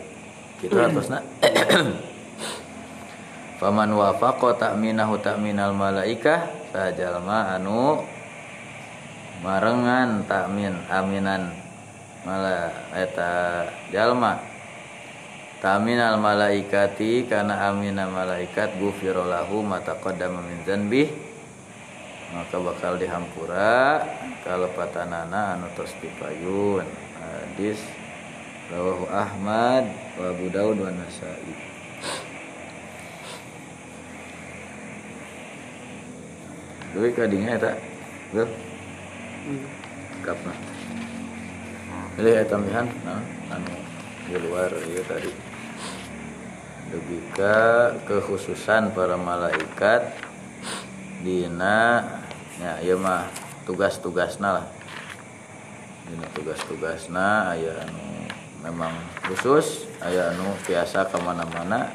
Kitu atosna. Faman wafaqa ta'minahu ta'minal malaikah jalma anu marengan takmin aminan mala eta jalma. Tamin al malaikati karena amina malaikat gufirolahu mata min zanbi. Maka bakal dihampura kalau patanana anu tos dipayun. Hadis rawahu Ahmad wa Abu Daud wa Nasa'i. Tapi kadinya eta? Tuh Kapna Pilih eta mihan nah, anu di luar ya tadi. Lebih ke kekhususan para malaikat dina ya iya mah tugas-tugasna lah. Dina tugas-tugasna aya anu memang khusus aya anu biasa ke mana-mana.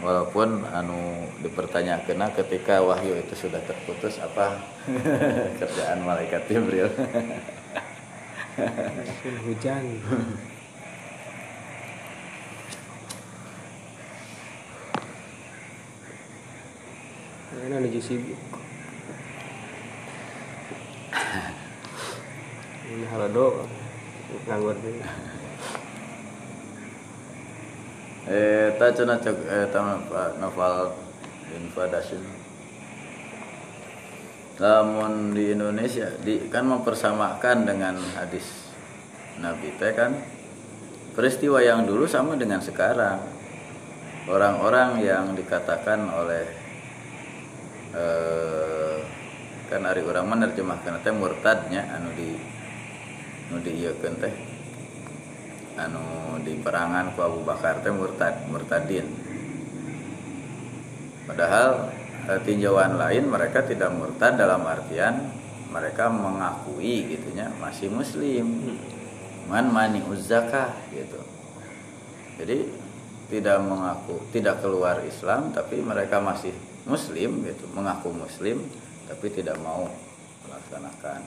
Walaupun anu dipertanyakan ketika wahyu itu sudah terputus apa kerjaan malaikat Jibril hujan. Ini lagi sibuk ini halado nganggur eh ta cina cek eh ta novel invadasi namun di Indonesia di kan mempersamakan dengan hadis Nabi teh kan? Peristiwa yang dulu sama dengan sekarang. Orang-orang yang dikatakan oleh eh, kan hari orang menerjemahkan teh murtadnya anu di anu di iya teh anu di perangan Abu Bakar teh murtad murtadin. Padahal tinjauan lain mereka tidak murtad dalam artian mereka mengakui gitunya masih muslim man mani uzzakah gitu jadi tidak mengaku tidak keluar Islam tapi mereka masih muslim gitu mengaku muslim tapi tidak mau melaksanakan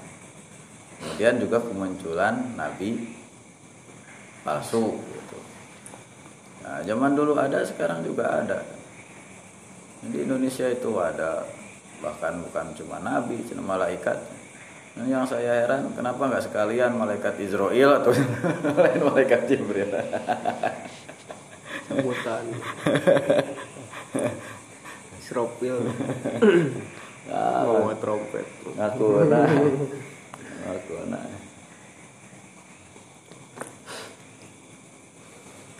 kemudian juga kemunculan Nabi palsu gitu. Nah, zaman dulu ada, sekarang juga ada. Di Indonesia itu ada bahkan bukan cuma nabi, cuma malaikat. yang saya heran kenapa nggak sekalian malaikat Israel atau lain malaikat Jibril? Sebutan Ah, mau trompet. Ngaku nah. Ngaku nah.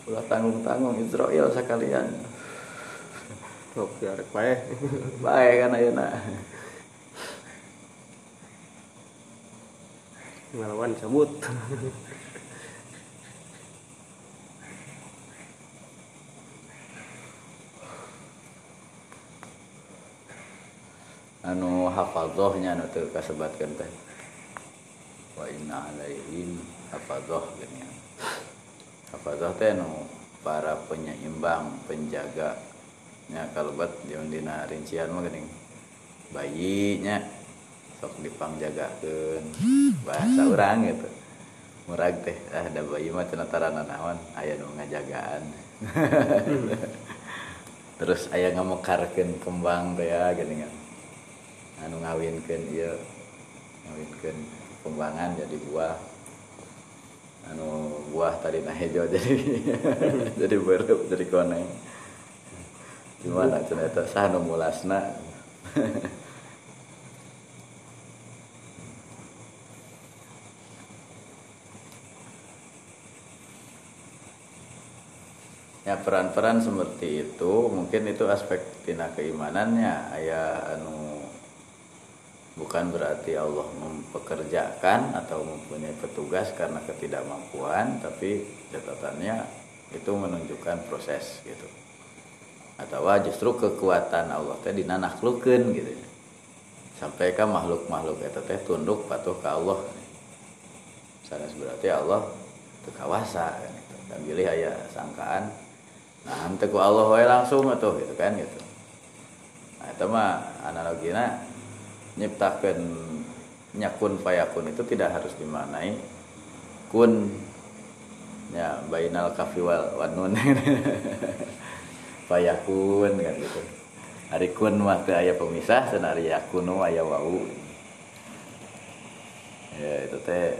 Ulah tanggung tanggung Israel sekalian oke arek bae baik kan ayeuna ngelawan cabut anu hafadzahnya anu teu kasebatkeun teh. Wa inna alaihim hafadzah geunya hafadzah teh anu para penyeimbang penjaga nya kalebet di dina rincian mah geuning bayinya sok dipangjagakeun bahasa urang gitu. Murag teh ah bayi mah cenah tarana naon aya nu ngajagaan. Terus aya ngamekarkeun kembang teh ya geuningan anu ngawinkeun ieu ngawinkeun kembangan jadi buah. Anu buah tadi nah hejo jadi jadi berup jadi koneng gimana cenah eta sah nu mulasna ya peran-peran seperti itu mungkin itu aspek tina keimanannya. Ayah anu bukan berarti Allah mempekerjakan atau mempunyai petugas karena ketidakmampuan tapi catatannya itu menunjukkan proses gitu atau justru kekuatan Allah teh dinanaklukeun gitu. Sampai ke makhluk-makhluk itu teh tunduk patuh ke Allah. Sanes berarti Allah teu kawasa kan gitu. dan pilih aya sangkaan nah ku Allah wae langsung atuh gitu kan gitu. Nah itu mah analogina nyiptakan nyakun fayakun itu tidak harus dimaknai kun. Ya bainal kafi wal wanun fayakun kan gitu. Hari kun mah teu aya pemisah senari yakunu aya wau. Ya itu teh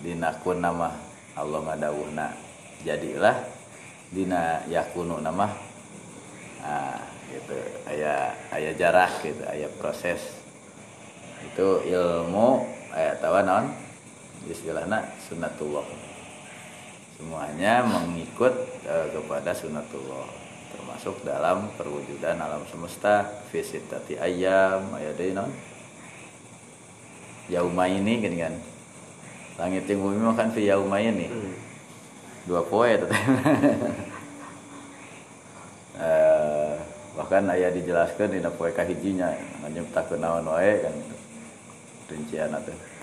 dina kun nama Allah ngadawuhna jadilah dina yakunu nama ah gitu. Aya aya jarak gitu. Aya proses. Itu ilmu aya tawa naon? Istilahna sunnatullah. Semuanya mengikut eh, kepada sunnatullah termasuk dalam perwujudan alam semesta visitati ayam aya deui naon yauma ini gini kan? Langit yang bumi makan fi yauma ini. Dua poe teteh eh bahkan ayah dijelaskan di poe kahijinya nyiptakeun naon wae kan? Rincian teh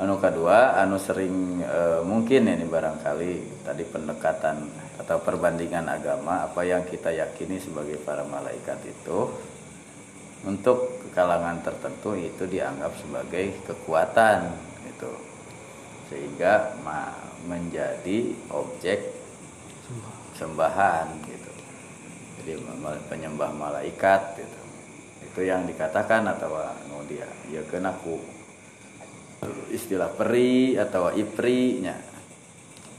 anu kedua anu sering e, mungkin ini barangkali tadi pendekatan atau perbandingan agama apa yang kita yakini sebagai para malaikat itu untuk kalangan tertentu itu dianggap sebagai kekuatan gitu. Sehingga ma, menjadi objek sembahan gitu. Jadi penyembah malaikat gitu. Itu yang dikatakan atau anu dia ya kena ku istilah peri atau ipri nya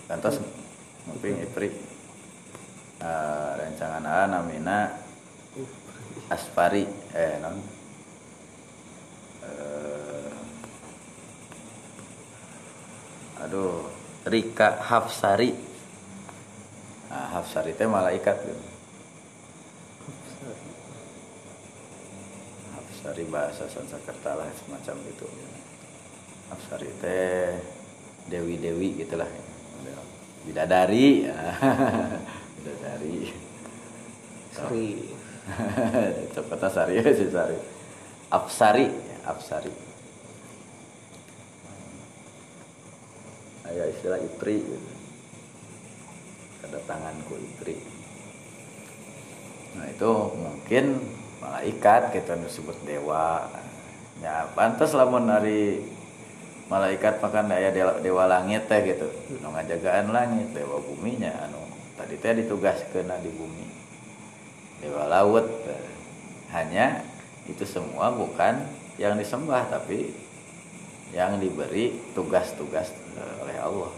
kantos mungkin ipri uh, rancangan A namina aspari eh non? Uh, aduh Rika Hafsari. Nah, Hafsari teh malaikat gitu. Hafsari bahasa Sanskerta lah semacam itu Hafsari teh dewi-dewi gitulah. Bidadari bidadari. Sri kata sari ya si sari. Apsari Apsari Ayah istilah ipri gitu. kedatanganku ipri nah itu mungkin malaikat kita disebut dewa. Ya pantas lamun hari malaikat makan daya dewa, langit teh gitu. Nu ngajagaan langit dewa buminya anu tadi teh ditugaskeun di bumi. Dewa laut hanya itu semua bukan yang disembah tapi yang diberi tugas-tugas eh, oleh Allah.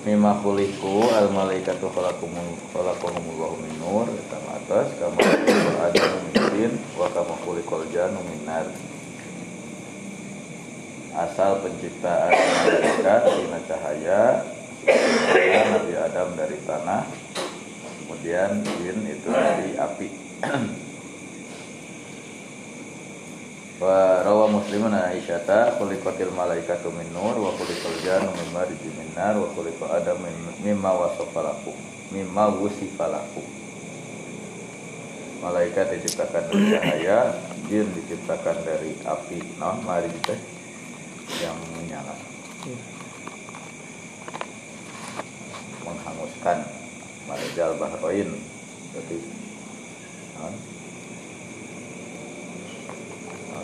Mimma khuliku al malaikatu khalaqum khalaqahumullahu min nur kama atas kama ada min wa kama khuliqal jannu min asal penciptaan malaikat sina cahaya Nabi Adam dari tanah kemudian jin itu dari api wa rawa muslimun aisyata khuliqatil malaikatu min nur wa khuliqal jannu min marijin min nar wa khuliqa adam mimma wasafa lakum mimma wusifa lakum. Malaikat diciptakan dari cahaya jin diciptakan dari api. Nah mari teh yang menyala. Menghanguskan marijal bahroin jadi nah,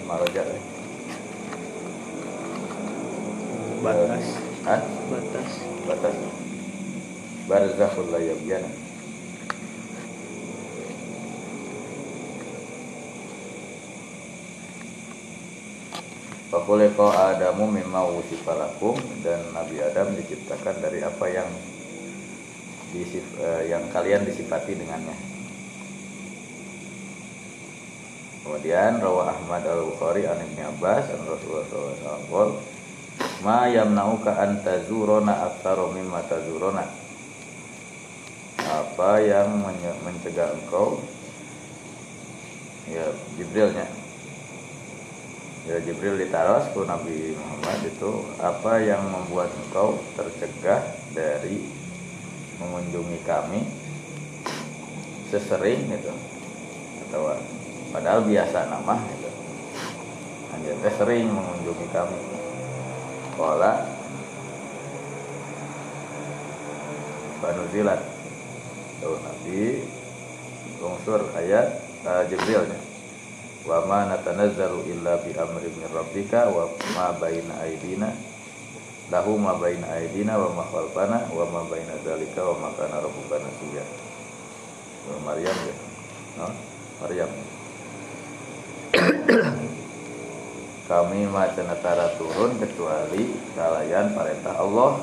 Maraja eh. batas Hah? batas Batas Barzakhul la yabyan Fakuleko Adamu mimma wusifalakum dan Nabi Adam diciptakan dari apa yang disif, eh, yang kalian disifati dengannya. Kemudian rawa Ahmad Al Bukhari an Ibnu Abbas an Rasulullah SAW Ma yamnauka an tazurona aktsara mimma tazurona. Apa yang mencegah engkau? Ya Jibrilnya. Ya Jibril ditaros ke Nabi Muhammad itu Apa yang membuat engkau tercegah dari mengunjungi kami Sesering gitu? Atau padahal biasa nama gitu. Anjir teh sering mengunjungi kami. Pola Banuzilat Tuh Nabi Unsur ayat uh, Jibrilnya Wa ma natanazzalu illa bi amri min rabbika wa ma baina aydina lahu ma baina aydina wa ma khalfana wa ma baina dzalika wa ma kana rabbuka nasiya. Maryam ya. No? Maryam kami macan tara turun kecuali kalian perintah Allah.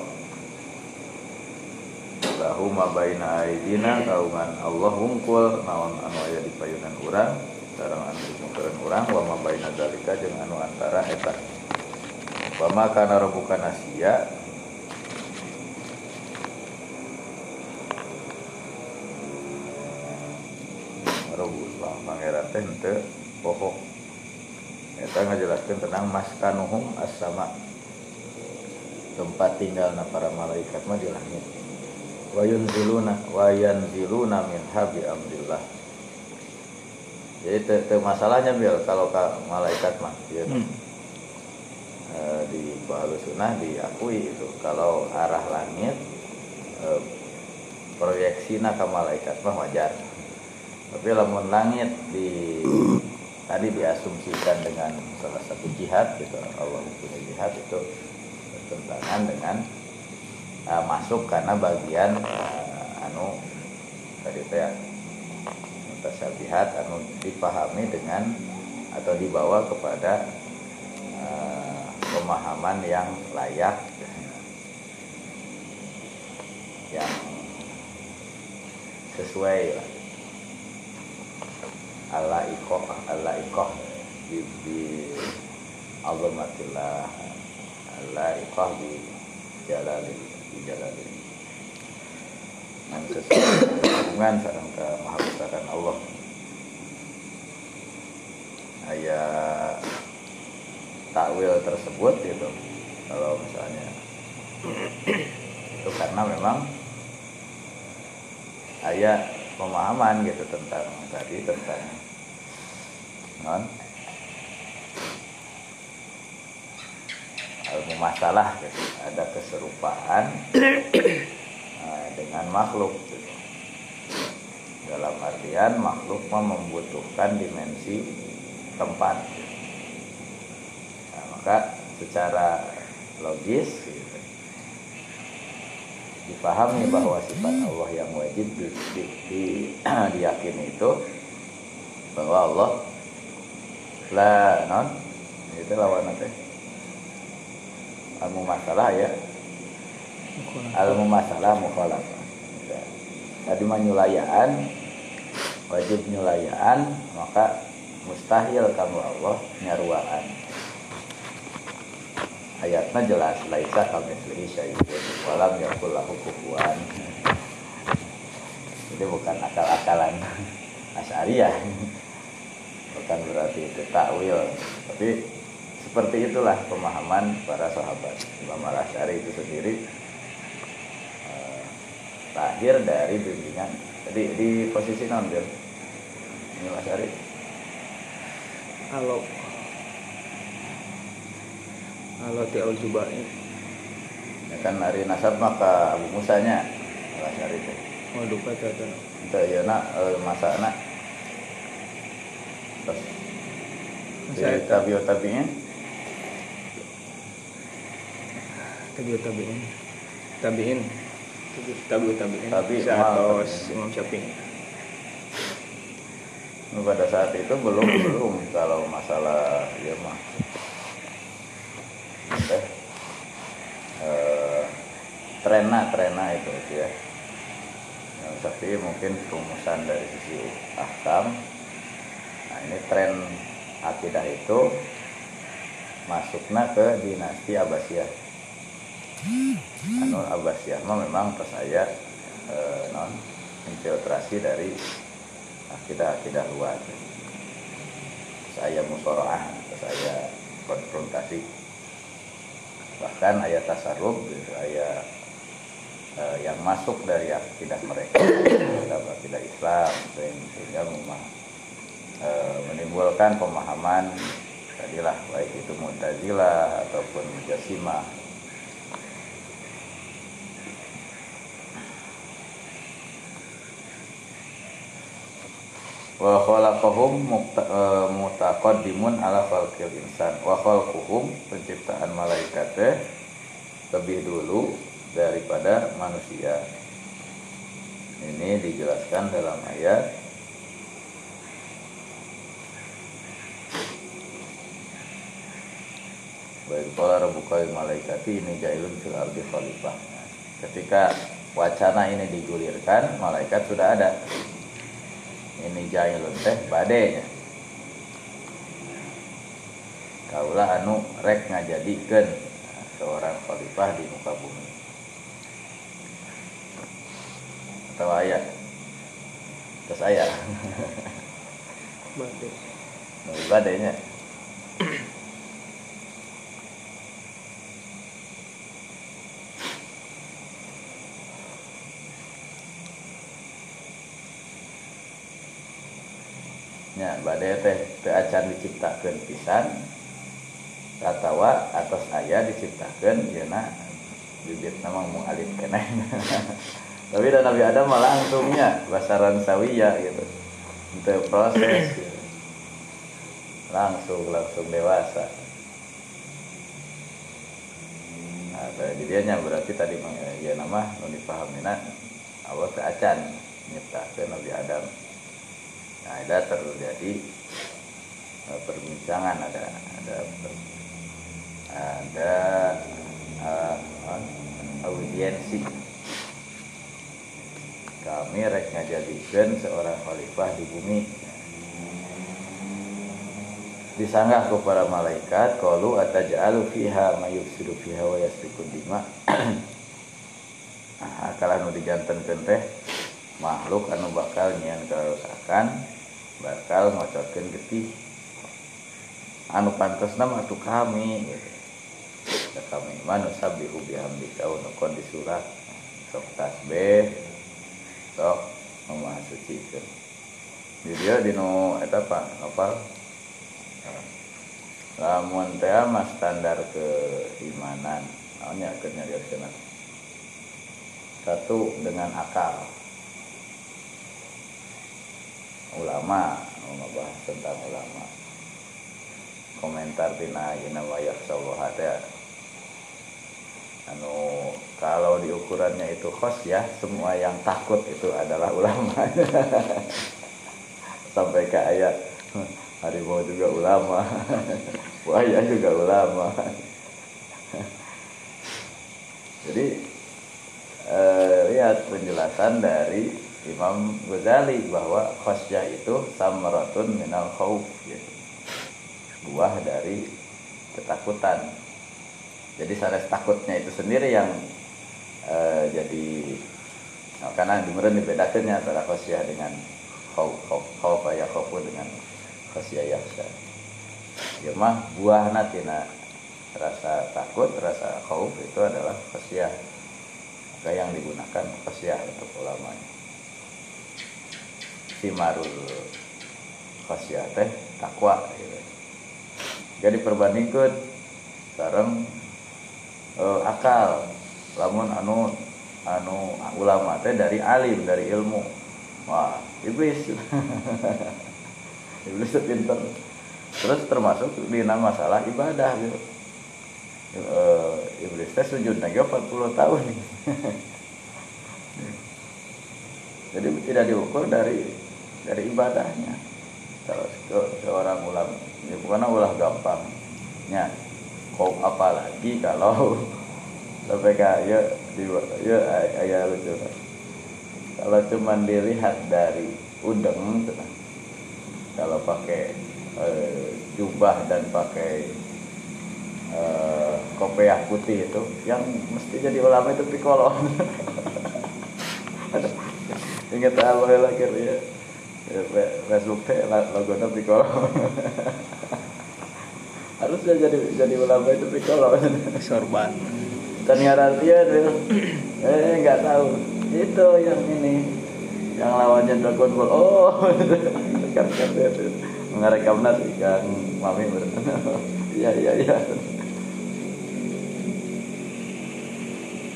Lahu mabaina aidina kaungan Allah hungkul naon anu aya di payunan urang sareng anu dimungkeun urang wa mabaina dalika jeung anu antara eta. Wa ma kana rabbuka nasiya. Rabbul pangeran teh henteu pokok Eta ngajelaskan tentang maskanuhum as-sama tempat tinggalna para malaikat mah di langit. Wa yunziluna wa yanziluna min habi amrillah. Jadi te, te masalahnya bil kalau ka malaikat mah ya. Hmm. E, di Bahlu Sunnah diakui itu kalau arah langit e, proyeksina ke malaikat mah wajar. Tapi lamun langit di tadi diasumsikan dengan salah satu jihad gitu Allah punya jihad itu bertentangan dengan uh, masuk karena bagian uh, anu tadi teh mutasabihat anu dipahami dengan atau dibawa kepada uh, pemahaman yang layak. Yang sesuai lah ala ikoh ala ikoh di, di azamatillah ala ikoh di jalalil di jalalil yang sesuai hubungan sarang ke maha besaran Allah. Ayat takwil tersebut gitu kalau misalnya. Itu karena memang ayat pemahaman gitu tentang tadi tentang non ilmu masalah gitu. ada keserupaan nah, dengan makhluk gitu. dalam artian makhluk membutuhkan dimensi tempat gitu. nah, maka secara logis gitu. Dipahami bahwa sifat Allah yang wajib di, di, di, diyakini itu bahwa Allah la non. Itu lawan apa? Al masalah ya. Al masalah mukhalafah tadi menyulayaan wajib nyulayaan maka mustahil kamu Allah nyaruaan ayatnya jelas laisa kami syai'un. Walam yakul lahu kufuwan. Ini bukan akal-akalan asyariah bukan berarti itu takwil tapi seperti itulah pemahaman para sahabat. Imam Al-Asy'ari itu sendiri eh, dari bimbingan. Jadi di posisi non Imam Al-Asy'ari kalau kalau tiaul jubai ya. Kan hari nasab maka Abu Musanya. Al-Asy'ari itu. Oh duka tata itu ya nak eh, masa nak. Terus. Di Masa eta. tabio tabinya tabiut tabiin. Tabiin tabiut tabiin Tabi, atau. Imam Syafi'i. Pada saat itu belum belum. Kalau masalah ya mah eh, eh, trena trena itu ya yang tapi mungkin rumusan dari sisi ahkam. Nah ini tren akidah itu masuknya ke dinasti Abbasiyah. Anu Abbasiyah memang percaya eh, non infiltrasi dari akidah-akidah luar. Saya musoroah saya konfrontasi bahkan ayat tasarruf gitu, ayat eh, yang masuk dari akidah mereka akidah Islam sehingga memang eh, menimbulkan pemahaman tadilah baik itu Mu'tazilah ataupun Jasimah wa khalaqahum eh, mutaqaddimun ala khalqil insan. Wa khalquhum penciptaan malaikat teh lebih dulu daripada manusia. Ini dijelaskan dalam ayat. Baik pola rebuka malaikati ini jailun fil ardi khalifah. Ketika wacana ini digulirkan, malaikat sudah ada ini jailun teh badenya kaulah anu rek ngajadikeun seorang khalifah di muka bumi. Atau ayat terus ayat badenya nya badai teh teu acan diciptakeun pisan atawa atas aya diciptakeun yeuna bibit nama mau alif keneh. Tapi dan Nabi Adam mah langsungnya basaran sawiya gitu. Untuk proses gitu. langsung langsung dewasa. Nah jadi dia nya berarti tadi ya nama nu dipahamina Allah teu acan Nabi Adam. Nah, ada terjadi perbincangan ada ada ada eh, audiensi. Kami rek ngajadikeun seorang khalifah di bumi. Disanggah ku para malaikat qalu ataj'alu fiha may yufsidu fiha wa yasfiku dima. Nah, kalau nu dijantenkeun teh makhluk anu bakal nyian kerusakan bakal ngocokeun getih anu pantesna mah atuh kami gitu. Kami manusabbihu bihamdika wa nuqaddi surat. Sok tasbih. Sok memaha sucikeun di dia dinu eta pak apa lamun teh mah standar keimanan naonnya keur nyarioskeun. Satu dengan akal. Ulama mau ngebahas tentang ulama komentar tina ina wayak sallaha teh anu kalau di ukurannya itu khos ya semua yang takut itu adalah ulama sampai ke ayat harimau juga ulama buaya juga ulama jadi eh, lihat penjelasan dari Imam Ghazali bahwa khosyah itu samaratun minal khawf gitu. Buah dari ketakutan. Jadi sanes takutnya itu sendiri yang eh, jadi nah, karena dimeren dibedakannya antara khosyah dengan khawf khawf khawf ya khawfu dengan khosyah yakhsha ya mah buah natina rasa takut rasa khawf itu adalah khosyah yang digunakan khosyah untuk ulamanya. Simarul khosyah teh takwa gitu. Jadi perbandingkan sekarang uh, akal. Lamun anu anu ulama teh dari alim dari ilmu. Wah iblis. Iblis pinter. Terus termasuk di nama masalah ibadah gitu. Uh, iblis teh sujud lagi 40 tahun. Jadi tidak diukur dari dari ibadahnya kalau seorang ulama ya bukan ulah gampangnya. Kok apalagi kalau sampai kayak di ya ayah lucu. Kalau cuma dilihat dari udeng kalau pakai e, jubah dan pakai e, kopiah putih itu yang mesti jadi ulama itu piccolo ingat apa lagi ya Facebook teh logonya piccolo harusnya jadi jadi ulama itu piccolo sorban dan dia tuh eh nggak tahu. Itu yang ini yang lawannya Dragon Ball. Oh kan kan itu mengerekam nasi yang mami iya iya iya.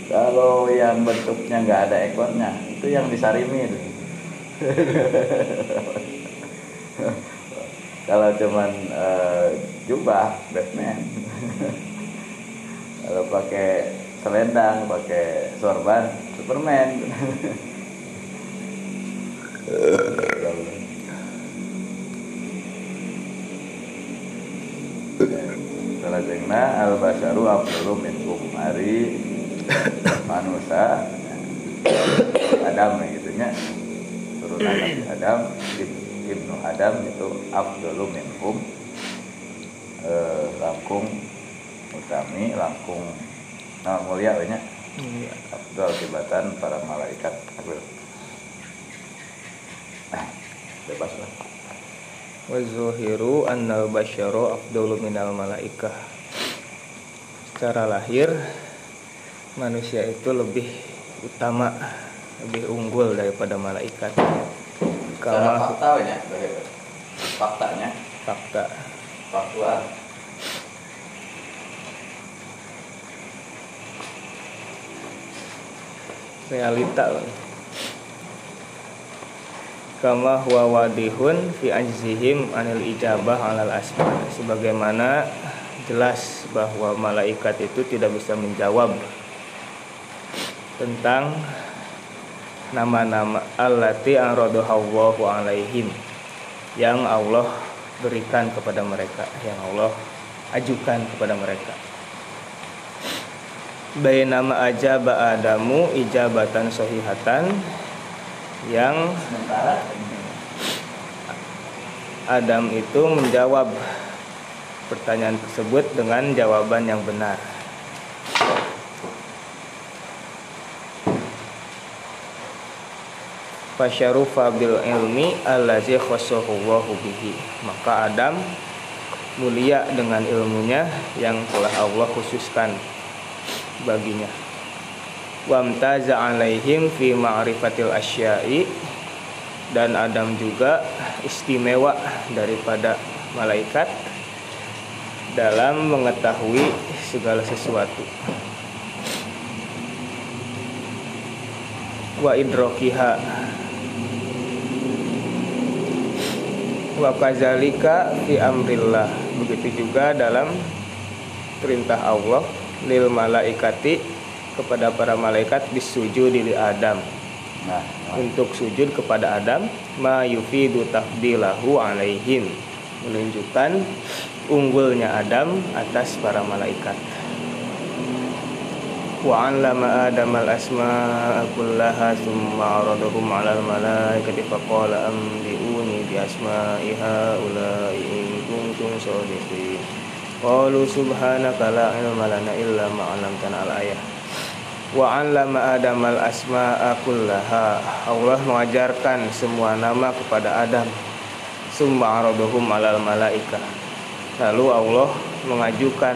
Kalau yang bentuknya nggak ada ekornya itu yang disarimi itu kalau cuman uh, jubah Batman. Kalau pakai selendang pakai sorban Superman. Salah jengna al basaru afdalu minkum hari manusia. Adam gitu Nabi Adam Ibnu Adam itu afdalu minkum eh, langkung utami langkung nah, mulia banyak. Abdul kibatan para malaikat Abdul. Nah, bebas lah. wa zuhiru annal basyaru afdalu minal malaikah secara lahir manusia itu lebih utama lebih unggul daripada malaikat. Secara kama fakta ya, faktanya, fakta. Faktual. realita. Kama huwa wadihun fi ajzihim anil ijabah alal asma. Sebagaimana jelas bahwa malaikat itu tidak bisa menjawab tentang nama-nama allati anraduhallahu alaihim yang Allah berikan kepada mereka yang Allah ajukan kepada mereka Bainama ajaba Adamu ijabatan sohihatan yang Adam itu menjawab pertanyaan tersebut dengan jawaban yang benar. Fasyarufa bil ilmi allazi khassahu bihi. Maka Adam mulia dengan ilmunya yang telah Allah khususkan baginya. Wamtaza alaihim fi ma'rifatil asya'i dan Adam juga istimewa daripada malaikat dalam mengetahui segala sesuatu. Wa idrokiha wa kazalika fi amrillah. Begitu juga dalam perintah Allah lil malaikati kepada para malaikat bisujud di Adam. Nah, nah. untuk sujud kepada Adam ma yufidu tafdilahu alaihim. Menunjukkan unggulnya Adam atas para malaikat al-asma'a kullaha thumma 'aradahum 'ala al-malaikati faqala ambi'uni bi asma'i haula'i in kuntum shadiqin qalu subhanaka la 'ilma lana illa ma 'allamtana al-ayah. Wa 'allama Adam al-asma'a kullaha. Allah mengajarkan semua nama kepada Adam. Summa 'aradahum 'ala al-malaikah lalu Allah mengajukan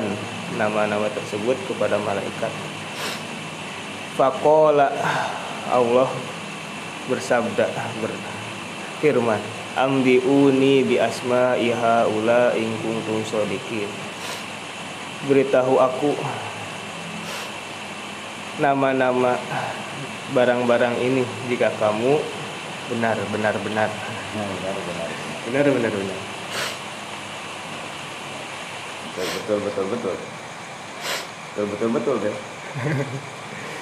nama-nama tersebut kepada malaikat Fakola Allah bersabda berfirman Ambiuni bi asma iha ula in kuntum sodikin Beritahu aku nama-nama barang-barang ini jika kamu benar benar benar. Benar benar benar. Benar benar betul betul betul. Betul betul betul deh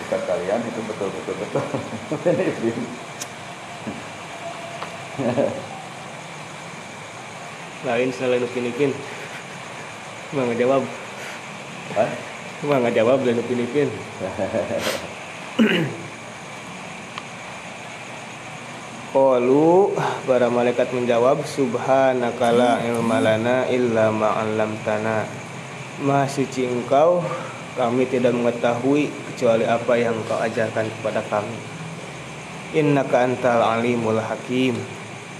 Ustaz kalian itu betul betul betul. Lain selain upin ipin mah nggak jawab Hah? mah nggak jawab lain upin ipin Qalu para malaikat menjawab subhanaka la ilma lana illa ma 'allamtana. Maha suci engkau kami tidak mengetahui kecuali apa yang engkau ajarkan kepada kami. Innaka antal alimul hakim.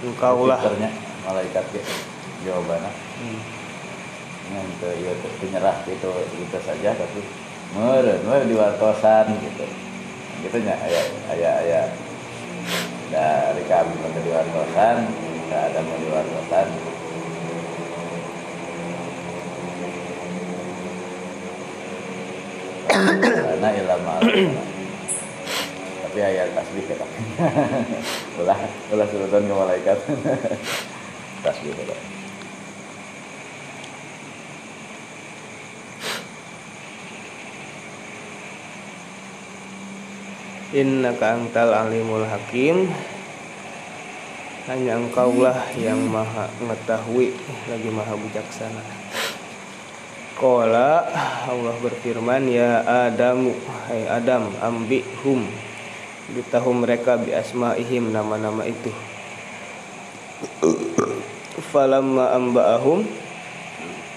Engkaulah malaikat gitu jawabannya Hmm. itu ya penyerah itu itu saja tapi meren meren diwartosan gitu gitu nya ayah ayah ayah dari kami ke diwartosan nggak ada mau diwartosan karena ilmu tapi ayat tasbih kita ulah ulah surutan ke malaikat. Tasbih kita Innaka antal alimul hakim. Hanya engkaulah yang maha mengetahui Lagi maha bijaksana Kola Allah berfirman Ya Adamu Hai Adam Ambihum Beritahu mereka bi asma'ihim Nama-nama itu Falamma amba'ahum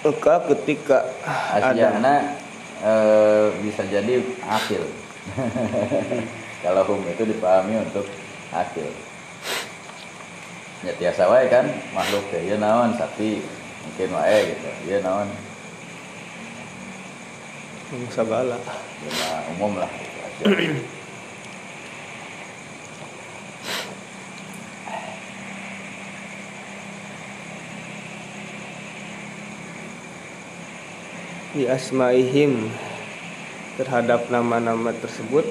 Maka ketika Asyana eh, bisa jadi akil. Kalau hum itu dipahami untuk akil. Ya tiasa wae kan makhluk teh ya naon sapi mungkin wae gitu. Ya naon Segala ya mah umum lah gitu. Di asma'ihim Terhadap nama-nama tersebut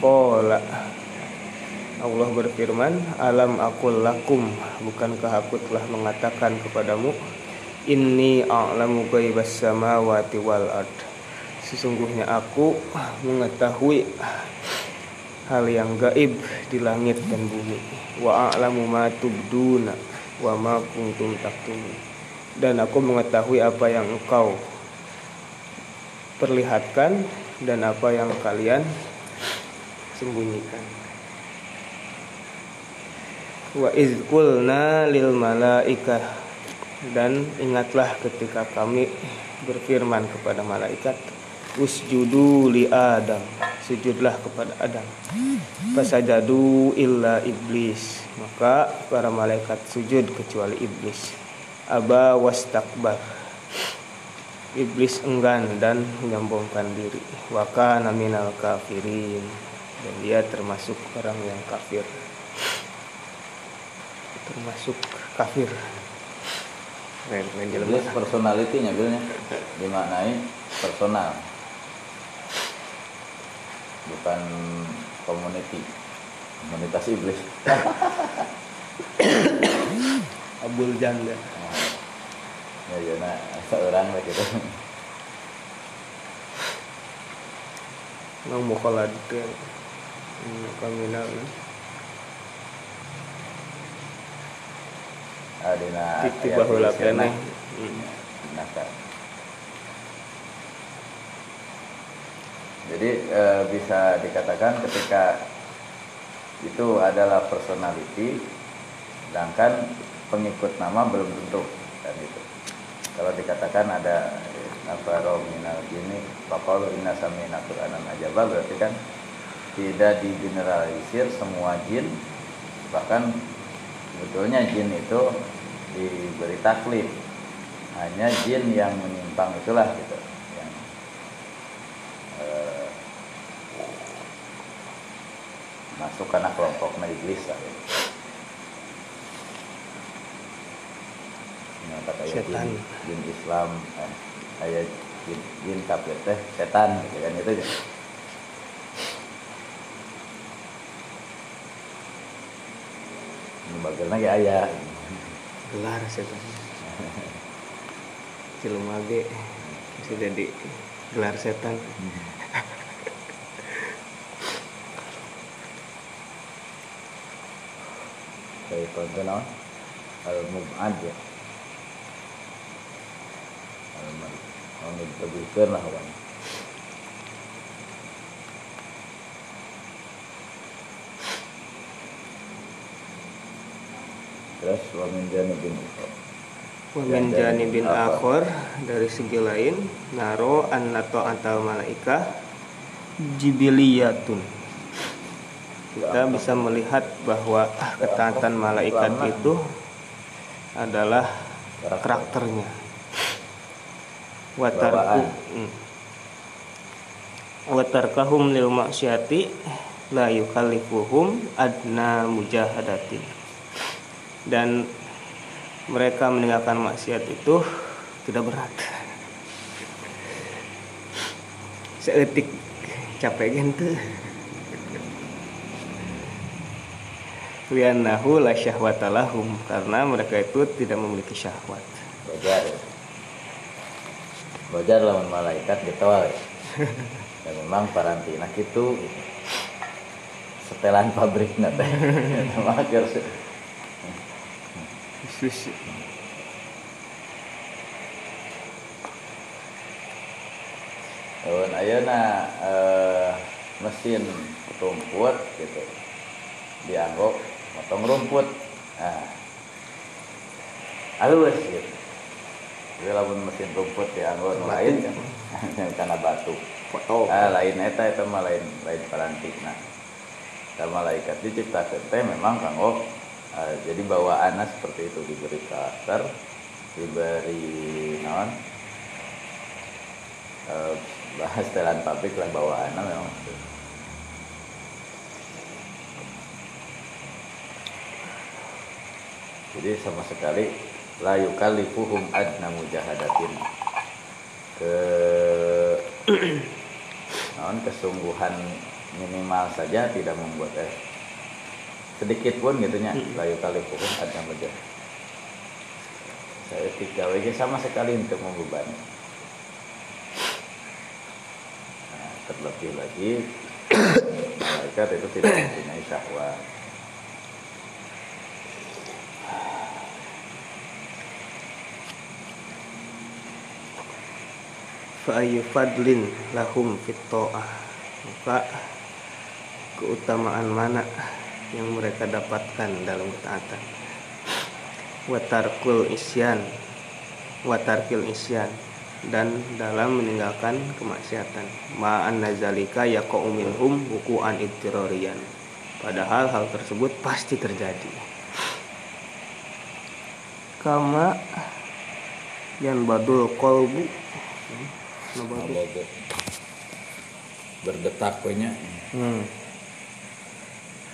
Kola Allah berfirman Alam akul lakum? Bukankah aku telah mengatakan kepadamu Inni a'lamu ghaibas samawati wal ard Sesungguhnya aku mengetahui hal yang gaib di langit dan bumi. Wa a'lamu ma tubduna wa ma kuntum taktumun. Dan aku mengetahui apa yang engkau perlihatkan dan apa yang kalian sembunyikan. Wa iz qulna lil malaikah dan ingatlah ketika kami berfirman kepada malaikat usjudu li adam. Sujudlah kepada adam. Fasajadu illa iblis. Maka para malaikat sujud kecuali iblis. Aba wastakbar. Iblis enggan dan menyombongkan diri. Wa kana minal kafirin. Dan dia termasuk orang yang kafir. Termasuk kafir. Keren, keren. Personality-nya bilnya dimaknai personal. Bukan community. Komunitas iblis. abul janda ya ya nah seorang lah gitu. nang mukhalad kaminal adina titi ayat baheula tulisanna. keneh Hmm. Nah, kan. Jadi eh, bisa dikatakan ketika itu adalah personality sedangkan pengikut nama belum tentu kan gitu. Kalau dikatakan ada eh, apa rominal gini pakal inna samina qur'anan ajaba berarti kan tidak digeneralisir semua jin bahkan sebetulnya jin itu diberi taklif. Hanya jin yang menyimpang itulah gitu eh, masuk karena kelompok iblis lah. Ini kata ayat jin, jin Islam eh, ayat jin, jin kafir teh setan gitu kan itu aja. Bagian lagi ayah gelar setan Cilema ge bisa jadi gelar setan. Kayak contoh naon al mubad ya al mubad ditabulkan lah kan terus wa min janibin ukhra. Wa min janibin akhor dari segi lain naro annato antal malaika jibiliyatun. Kita bisa melihat bahwa ah, ketaatan malaikat itu adalah karakternya watarku hmm. watarkahum lil maksiati la yukallifuhum adna mujahadatin. Dan mereka meninggalkan maksiat itu tidak berat seetik capek gitu liannahu la syahwata lahum karena mereka itu tidak memiliki syahwat Bajar ya. Bajar lawan malaikat getol ya. Dan memang parantina gitu setelan pabrik teh. Khusus Lawan ayeuna eh, mesin rumput gitu. Dianggo motong rumput. Nah. Halus gitu. Jadi lamun mesin rumput dianggo nu lain kan karena batu. foto Ah, lain eta eta mah lain lain parantina. Nah, malaikat diciptakeun teh memang kanggo eh, jadi bawaanna seperti itu diberi karakter, diberi naon? Eh, bahas telan pabrik lah bawaanna memang. Jadi sama sekali la yukallifuhum adna mujahadatin ke naon kesungguhan minimal saja tidak membuat eh, sedikit pun gitunya layu kali pun ada saja saya tiga WG sama sekali untuk membebani. Nah, terlebih lagi malaikat itu tidak mempunyai syahwat. Fa'ayu fadlin lahum fit maka keutamaan mana yang mereka dapatkan dalam ketaatan. Watarkul isyan watarkil isyan dan dalam meninggalkan kemaksiatan. Ma'an nazalika yaqa'u minhum wuku'an ibtirorian padahal hal tersebut pasti terjadi. Kama yang badul kolbu Nabadu. Berdetak punya Hmm.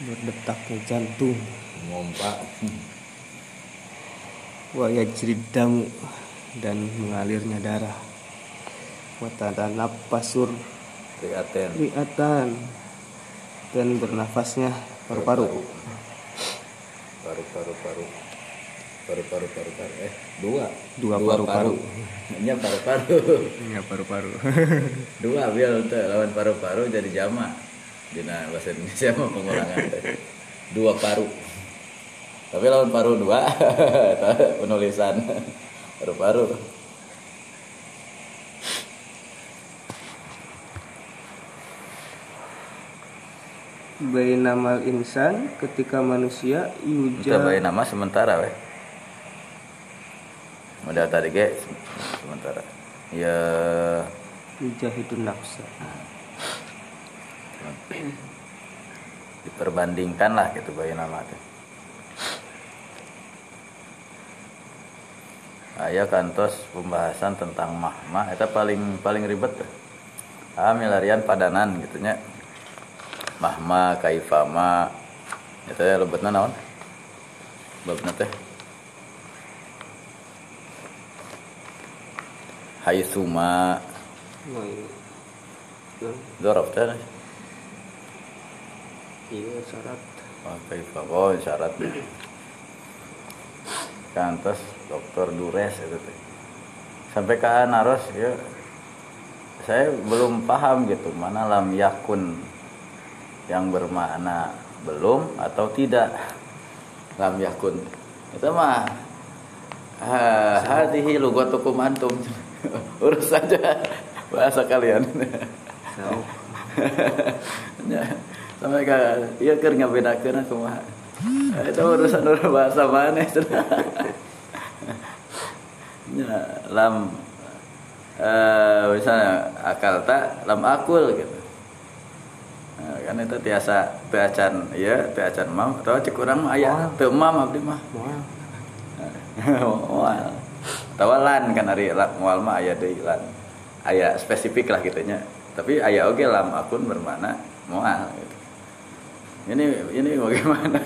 Berdetaknya jantung. Ngompak. Wa yajrid damu dan mengalirnya darah. Wa pasur prihatin riatan. Dan bernafasnya paru-paru. Paru paru paru paru-paru paru-paru eh dua. Dua paru-paru. nya paru-paru. Ya paru-paru. Dua untuk lawan paru-paru jadi jama dina bahasa Indonesia mah pengulangan teh. dua paru. Tapi lawan paru dua penulisan. Paru-paru. Bainamal insan ketika manusia yuja bayi nama sementara weh. Udah tadi ge sementara. Ya. Yujahidun nafsa diperbandingkan lah gitu bayi nama teh Aya kantos pembahasan tentang mahma itu paling paling ribet tuh. Ah milarian padanan gitunya. Mahma kaifama itu ya lebetna naon? Babna teh. Nah, dzaraf teh. Iya syarat. Kaifama oh syarat. Kantos dokter Dures itu teh. Sampai ke Naros ya. Saya belum paham gitu mana lam yakun yang bermakna belum atau tidak. Lam yakun. Itu mah ha- hadhihi lugatukum antum. Urus saja bahasa kalian sampai ke iya keur ngabedakeun kumaha itu urusan urusan bahasa mana ya, lam eh misalnya akal tak? Lam akul gitu. Nah, kan itu tiasa teacan ya teacan mam. Atau cek urang mah aya teu mam abdi mah. Moal. moal. Atau lan kan ari moal mah aya deui lan aya spesifik lah gitunya. Tapi aya oge lam akun bermakna moal gitu. Ini ini bagaimana?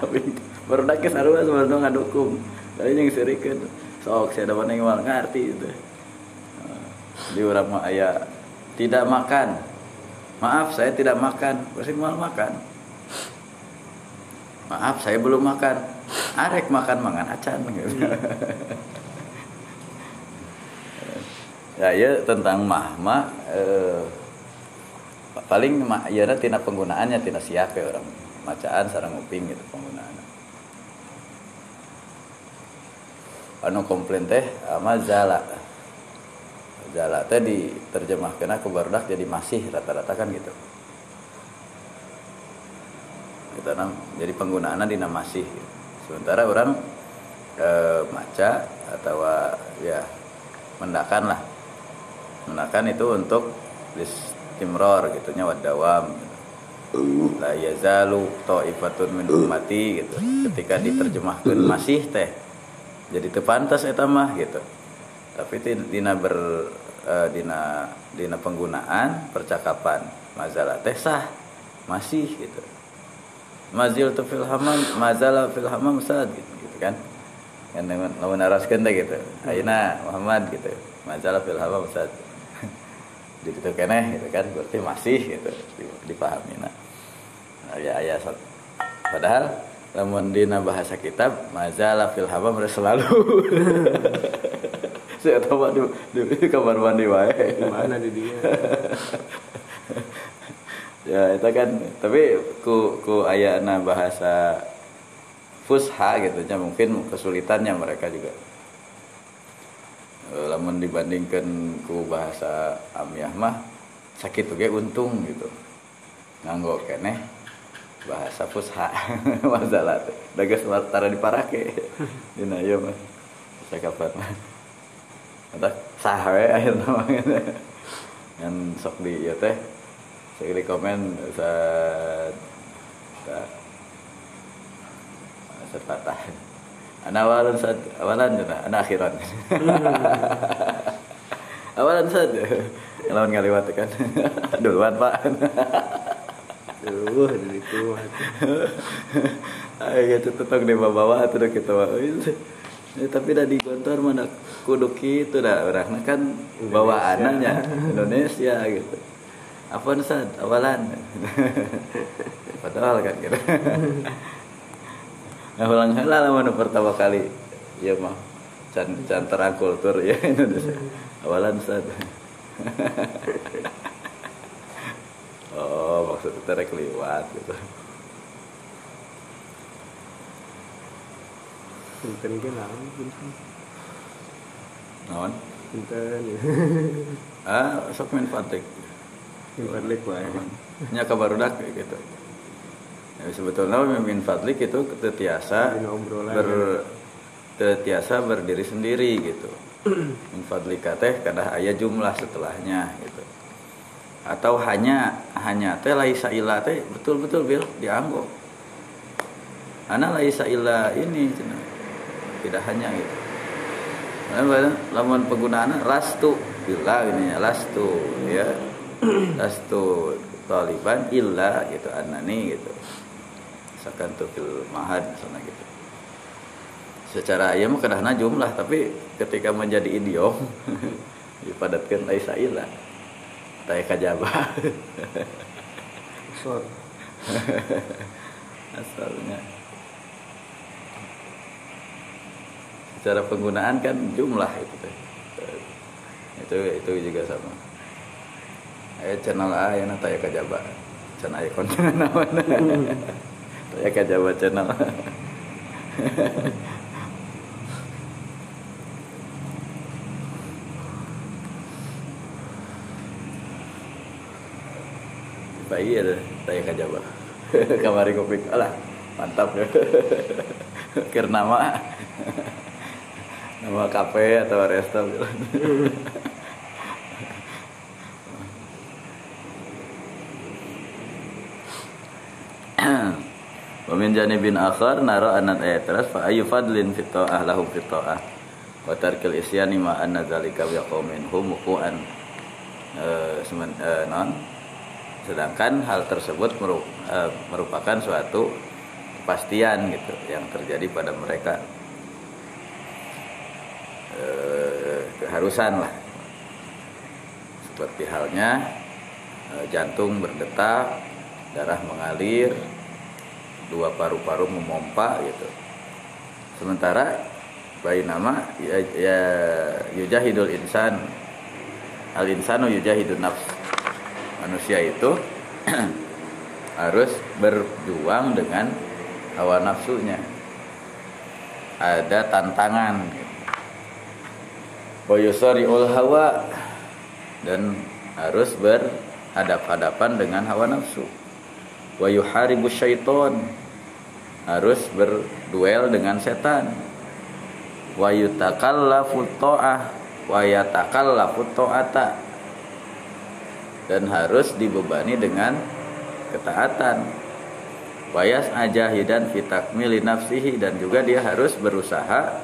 Baru dak sarua sebenarnya ngadukung tadi yang sirikeun sok saya dapat moal ngarti itu. Di urang mah aya tidak makan. Maaf saya tidak makan. Pasti moal makan? Maaf saya belum makan. Arek makan mangan acan gitu. ya ya tentang mahma eh, paling ya tina penggunaannya tina siap ya orang. Macaan sarang nguping gitu penggunaan anu komplain teh ama zala. Zala teh diterjemahkeun ke barudak jadi masih rata-rata kan gitu. Gitu nam jadi penggunaannya dina masih. Sementara orang eh, maca atau ya mendakan lah. Mendakan itu untuk istimror gitu nya wadawam la yazalu taifatun min ummati gitu. Ketika diterjemahkan masih teh jadi teu pantas eta mah gitu. Tapi dina ber eh, dina dina penggunaan percakapan mazalah teh sah masih gitu. Mazil tu fil hamam mazala fil hamam sad gitu, gitu kan. Kan lamun naraskeun teh gitu ayeuna Muhammad gitu. Mazala fil hamam sad jadi itu keneh gitu kan. Berarti masih gitu di- dipahami. Nah ya ya so- padahal lamun dina bahasa kitab mazala fil harus selalu. Saya tahu di, di kamar mandi wae. Gimana di dia? ya itu kan tapi ku ku ayana bahasa fusha gitu. Ya mungkin kesulitannya mereka juga lamun dibandingkan ku bahasa amiah mah sakit oge untung gitu. Nganggo keneh bahasa fusha masalah dagas tara diparake. Dina ieu mah sakapan mah. Eta sah we akhirna mah. Yang sok di ieu teh saya komen sa sa sa patah ana awalan sad awalan jana ana akhiran. Awalan sad. Lawan ngaliwat kan? Duluan pak. Duh, dari itu mah. ayo gitu tetap di bawah atau kita Ya, tapi dah di kantor mana kudu gitu dah orang. Kan bawa anaknya Indonesia gitu. Apa sad? Awalan. Padahal kan gitu ulang heula lah mana pertama kali. Iya mah can can terang kultur ya. Indonesia awalan Ustaz. Oh maksudnya terek liwat gitu. Pinten ge naon pinten. naon Pinten. ah sok main fatik Pinten lek wae. nya kabarudak gitu ya, sebetulnya mimin fadlik itu tetiasa ber tetiasa berdiri sendiri gitu. Min fadlika teh kada aya jumlah setelahnya gitu. Atau hanya hanya teh laisa ila teh betul betul bil dianggap ana laisa ila ini cenah. tidak hanya gitu. Lamun lamun penggunaan lastu bila ini ya lastu ya. Lastu taliban illa gitu anani gitu misalkan tuh fil mahad misalnya gitu. Secara ayam kadahna jumlah tapi ketika menjadi idiom dipadatkan laisa illa tay kajaba. Asalnya. Secara penggunaan kan jumlah itu itu itu juga sama. Eh channel A ya na taya kajaba. Channel aya konten naon taya kajaba channel. Bayi ada taya kajaba kamari kopi. Alah mantap ya. Kir nama. Nama kafe atau resto. Wamin janibin akhar naro anat ayat teras fa ayu fadlin fit ta'ah lahum fit ta'ah wa tarkil isyani ma anna zalika yaqaumin hum wuqu'an eh eh, non. Sedangkan hal tersebut eh, merupakan suatu kepastian gitu yang terjadi pada mereka. Eh, keharusan lah. Seperti halnya jantung berdetak darah mengalir dua paru-paru memompa gitu. Sementara bayi nama ya, ya yujahidul insan. Al insanu yujahidun nafs. Manusia itu harus berjuang dengan hawa nafsunya. Ada tantangan. Boyosori ul hawa. Dan harus berhadap-hadapan dengan hawa nafsu wa yuharibu syaiton harus berduel dengan setan. Wa yutakallafu ta'ah. Wa yatakallafu ta'ata. Dan harus dibebani dengan ketaatan. Wayas ajahidan fitakmili nafsihi. Dan juga dia harus berusaha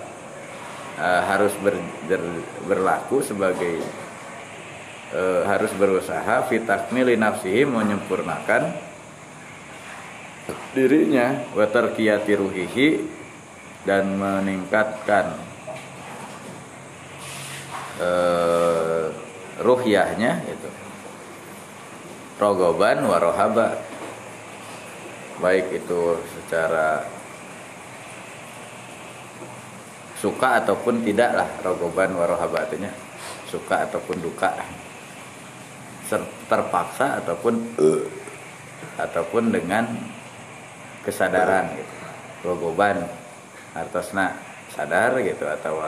uh, harus ber, ber, berlaku sebagai uh, harus berusaha fitakmili nafsihi menyempurnakan dirinya. Watarkiyati ruhihi dan meningkatkan uh, ruhyahnya itu rogoban warohaba baik itu secara suka ataupun tidak lah rogoban warohaba artinya suka ataupun duka. Terpaksa ataupun ataupun dengan kesadaran gitu. Rogoban artosna sadar gitu atau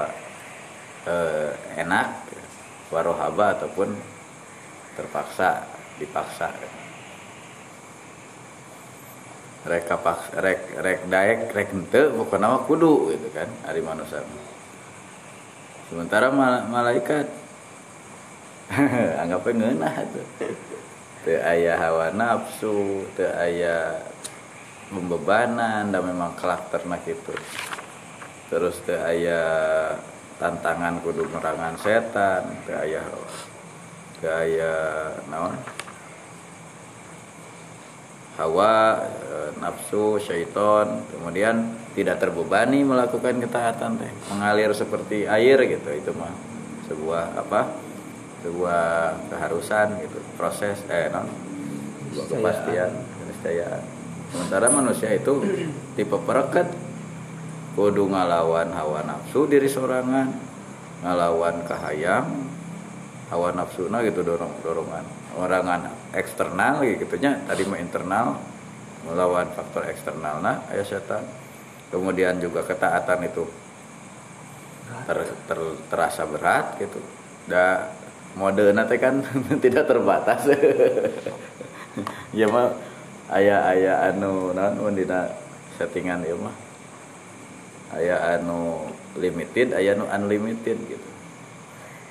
eh, enak warohaba ataupun terpaksa dipaksa rek kapak rek rek daek rek ente pokoknya mah kudu gitu kan hari manusia. Sementara mal malaikat anggapnya ngeunah tuh. Teu aya hawa nafsu teu aya pembebanan dan memang kelak ternak itu. Terus teu aya tantangan kudu merangan setan teu aya teu aya naon? Hawa e, nafsu syaiton. Kemudian tidak terbebani melakukan ketaatan teh. Mengalir seperti air gitu itu mah sebuah apa? Sebuah keharusan gitu proses eh non sebuah kepastian keniscayaan sementara manusia itu tipe perekat. Kudu ngalawan hawa nafsu diri sorangan ngalawan kahayang hawa nafsu nah gitu dorong dorongan. Orangan eksternal gitu nya tadi mah internal melawan faktor eksternal nah ayah setan. Kemudian juga ketaatan itu ter, ter, terasa berat gitu. Da mode nanti kan tidak terbatas. Ya mah ayah ayah anu non dina settingan ya mah? Ayah anu limited ayah anu unlimited gitu.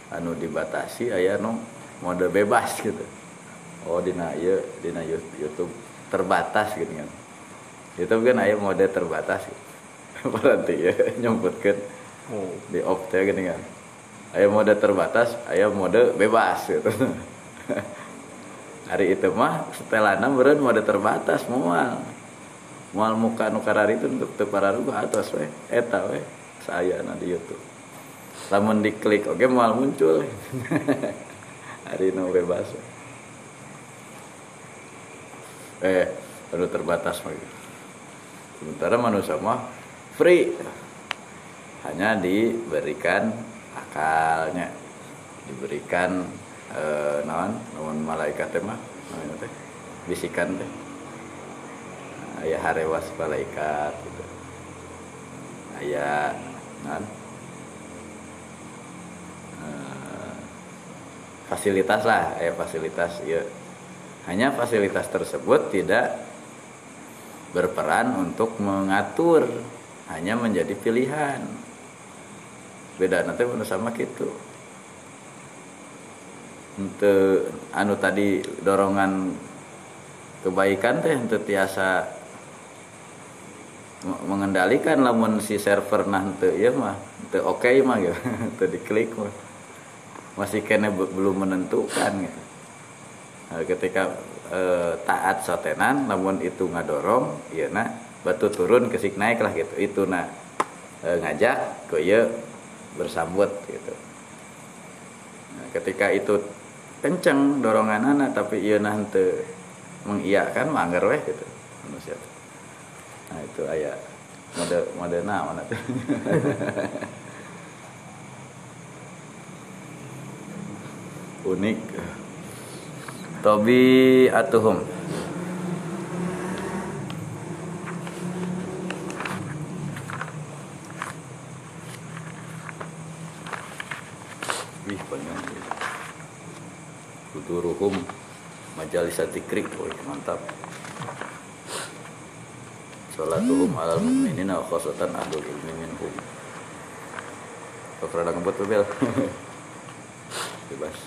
Anu dibatasi ayah anu mode bebas gitu. Oh dina iya dina YouTube terbatas gitu kan. Itu kan ayah mode terbatas gitu. berarti ya nyebutkan oh. di off teh gini kan. Ayah mode terbatas ayah mode bebas gitu hari itu mah setelana beren mode terbatas mual. Mual muka nukarar itu untuk tepararuga atas we eta we saya nanti YouTube. Lamun diklik oke mual muncul. Hari ini bebas eh baru terbatas lagi sementara manusia mah free. Hanya diberikan akalnya. Diberikan eh, naon? Malaikat mah? Bisikan teh. Ayah harewas malaikat gitu. Ayah kan fasilitas lah ayah fasilitas ya hanya fasilitas tersebut tidak berperan untuk mengatur hanya menjadi pilihan. Beda nanti sama gitu untuk anu tadi dorongan kebaikan teh untuk tiasa mengendalikan lamun si server nah itu ya mah itu oke okay mah gitu. Itu diklik mah. Masih kena belum menentukan gitu. Nah, ketika e, taat sotenan namun itu ngadorong iya nah batu turun kesik naik lah gitu. Itu nah e, ngajak ke ya bersambut gitu. Nah, ketika itu kenceng dorongan anak tapi iya nanti mengiyakan mangger weh gitu. Manusia nah itu ayat mode mode mana tuh unik. Tobi atuhum Wih banyak Kuturuhum Majalis Atikrik Mantap. Salatuhum alal mu'minin wa khosatan ahlul ilmi minhum. Kok rada ngebut tuh Bel? Bebas.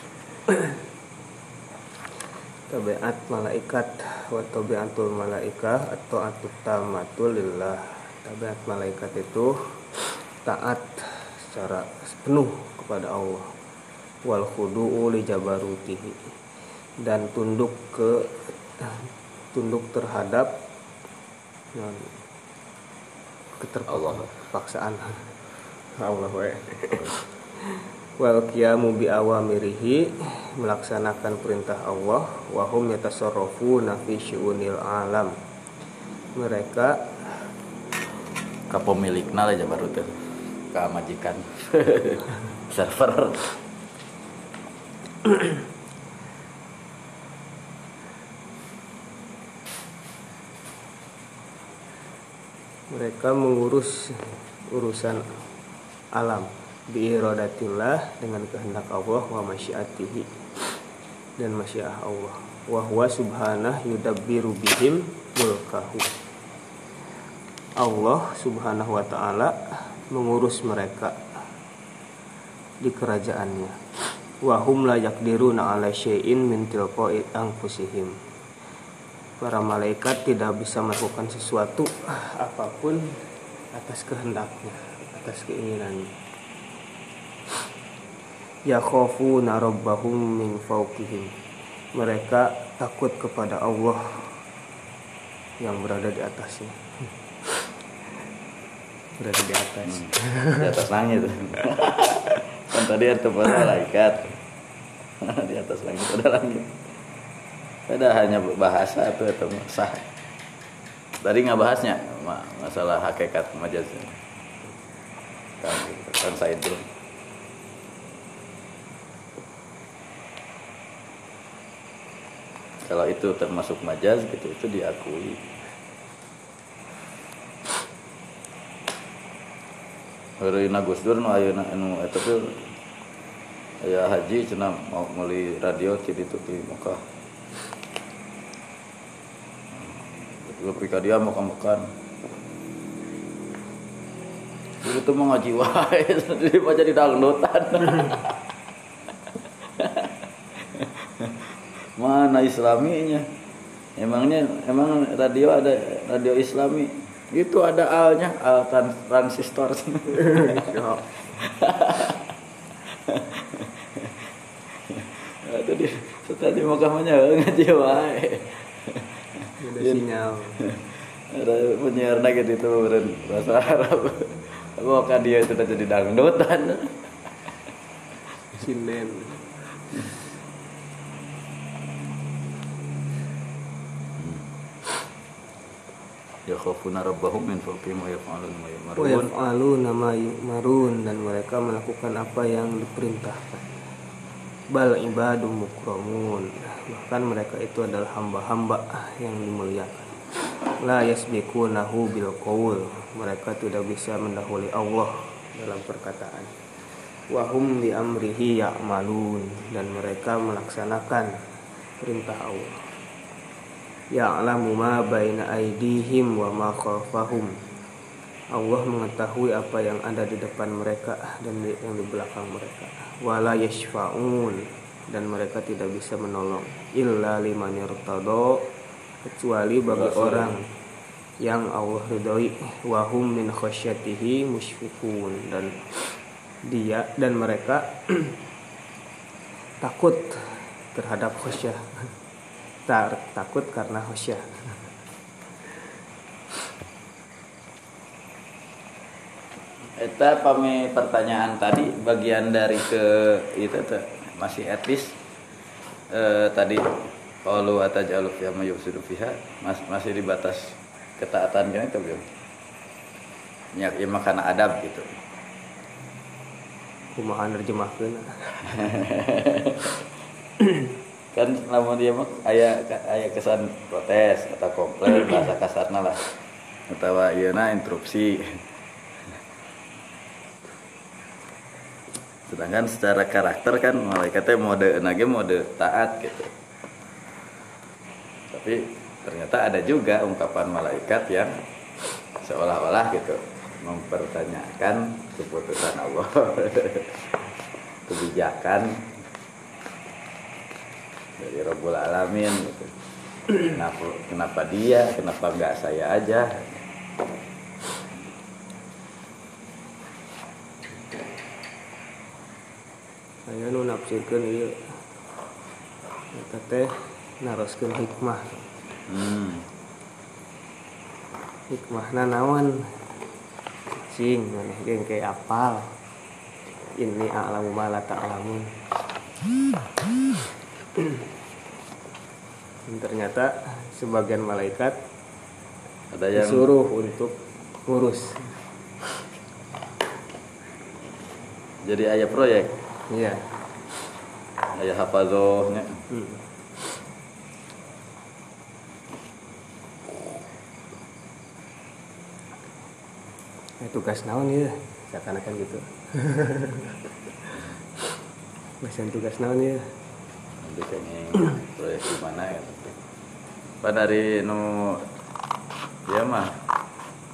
Tabiat malaikat wa tabiatul malaikah atau atuk tamatul lillah. Tabiat malaikat itu taat secara penuh kepada Allah wal khudu'u li jabarutihi. Dan tunduk ke tunduk terhadap keterpaksaan Allah. wa wal qiyamu bi awamirihi melaksanakan perintah Allah wa hum yatasarrafuna fi syu'unil alam. Mereka kapemilikna aja baru teh ka majikan. Server mereka mengurus urusan alam biiradatillah dengan kehendak Allah wa masyiatihi dan masyiah Allah. Wa huwa subhanah yudabbiru bihim mulkahu. Allah subhanahu wa ta'ala mengurus mereka di kerajaannya wa hum la yaqdiruna ala syai'in min tilqa'i anfusihim para malaikat tidak bisa melakukan sesuatu apa pun atas kehendaknya, atas keinginannya. Ya khafuna rabbahum min fawqihim. Mereka takut kepada Allah yang berada di atasnya. Berada di atas. Hmm, di atas langit. kan tadi ada malaikat. di atas langit ada langit. Ada hanya bahasa itu atau sah. Tadi nggak bahasnya masalah hakikat majaz kan, kan saya itu. Kalau itu termasuk majaz gitu itu diakui Hari Gus Dur nu ayeuna anu eta teh aya haji cenah mau meuli radio di itu di Mekah. Lebih ka dia makan makan. Itu mau ngaji wae, jadi baca di dangdutan. Mana islaminya? Emangnya emang radio ada radio islami? Itu ada alnya, al trans transistor. Itu di setelah di Mekahnya ngaji wae. Ada sinyal. Ada penyiar lagi itu beren bahasa Arab. Kan dia itu udah jadi dangdutan. Sinden. Yakhafuna rabbahum min fawqihim wa yaf'aluna ma Wa yu'marun yaf'aluna ma yu'marun dan mereka melakukan apa yang diperintahkan. Bal ibadum mukramun. Bahkan mereka itu adalah hamba-hamba yang dimuliakan. La yasbiqunahu bil qaul. Mereka tidak bisa mendahului Allah dalam perkataan. Wa hum bi amrihi ya'malun dan mereka melaksanakan perintah Allah. Ya'lamu ma baina aidihim wa ma khalfahum. Allah mengetahui apa yang ada di depan mereka dan di- yang di belakang mereka. Wala yashfa'un. Dan mereka tidak bisa menolong. Illa liman irtado kecuali bagi orang yang Allah ridhoi. Wa hum min khasyatihi musyfiqun dan dia dan mereka takut terhadap khasyah Tar- takut karena khasyah Eta pami pertanyaan tadi bagian dari ke itu tuh masih etis. Eh, tadi kalau atajalu fiha ma yufsidu fiha? Mas, masih di batas ketaatan kan itu belum ya, ya makana adab gitu. Kumaha nerjemahkeun kan namun dia mah aya aya kesan protes atau komplain bahasa kasarna lah. Atau ieu na interupsi. Sedangkan secara karakter kan malaikatnya mode nage mode taat gitu. Tapi ternyata ada juga ungkapan malaikat yang seolah-olah gitu mempertanyakan keputusan Allah. Kebijakan dari Rabbul Alamin gitu. Kenapa kenapa dia, kenapa enggak saya aja? saya nu nafsirkeun ieu eta teh naroskeun hikmah Hmm. hikmahna naon cing maneh geus kayak apal ini a'lamu ma la ta'lamun Dan ternyata sebagian malaikat Ada yang disuruh untuk ngurus jadi ayah proyek, iya ayah hafazohnya. hmm. Eh, tugas naon ya seakan-akan gitu Bahasan tugas naon ya Nanti kayaknya proyek di mana ya? Pak dari nu ya mah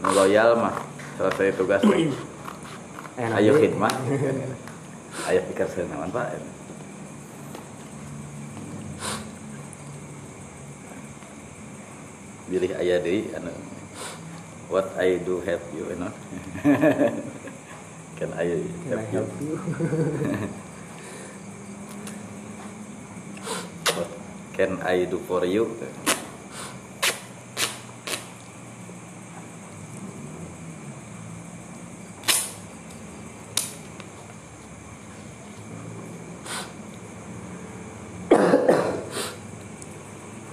nu loyal mah selesai tugas. Eh, Ayo khidmah. Ayo pikir senawan Pak. Bilih ayah deui anu what I do help you you know. Can I Can I help you? help you? What can I do for you?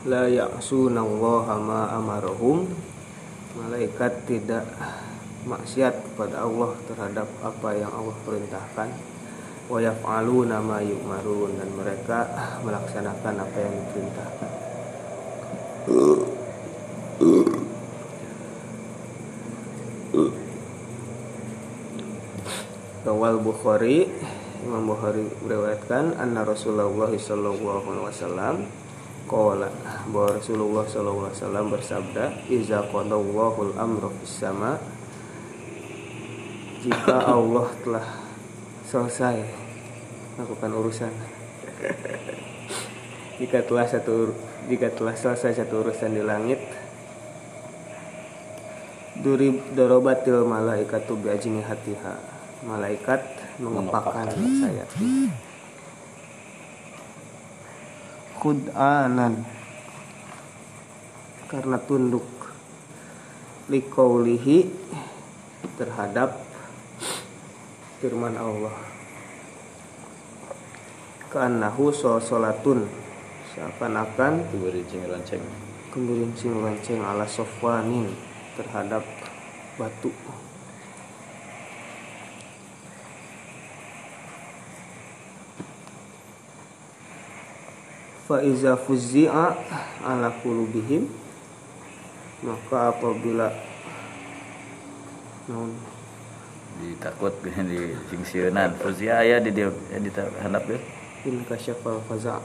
La ya'sunallaha ma amarahum. Malaikat tidak maksiat kepada Allah terhadap apa yang Allah perintahkan. Wa yaf'aluna ma yu'marun. Dan mereka melaksanakan apa yang diperintahkan. Rawal Bukhari Imam Bukhari meriwayatkan anna Rasulullah sallallahu alaihi wasallam qala bahwa Rasulullah sallallahu alaihi wasallam bersabda iza qadallahu al-amra fis sama jika Allah telah selesai melakukan urusan. Jika telah satu jika telah selesai satu urusan di langit durib dorobatil malaikatu bi ajni hatiha. Malaikat mengepakkan. sayapnya khud'anan karena tunduk likaulihi terhadap firman Allah. Kanahu solatun seakan-akan Keberincing lonceng. kembirincing lonceng ala sofwanin terhadap batu fa iza fuzzi'a ala qulubihim maka apabila naon? Ditakut di singsieunan fuzia aya di dia ya di handap ya in kasyafal faza'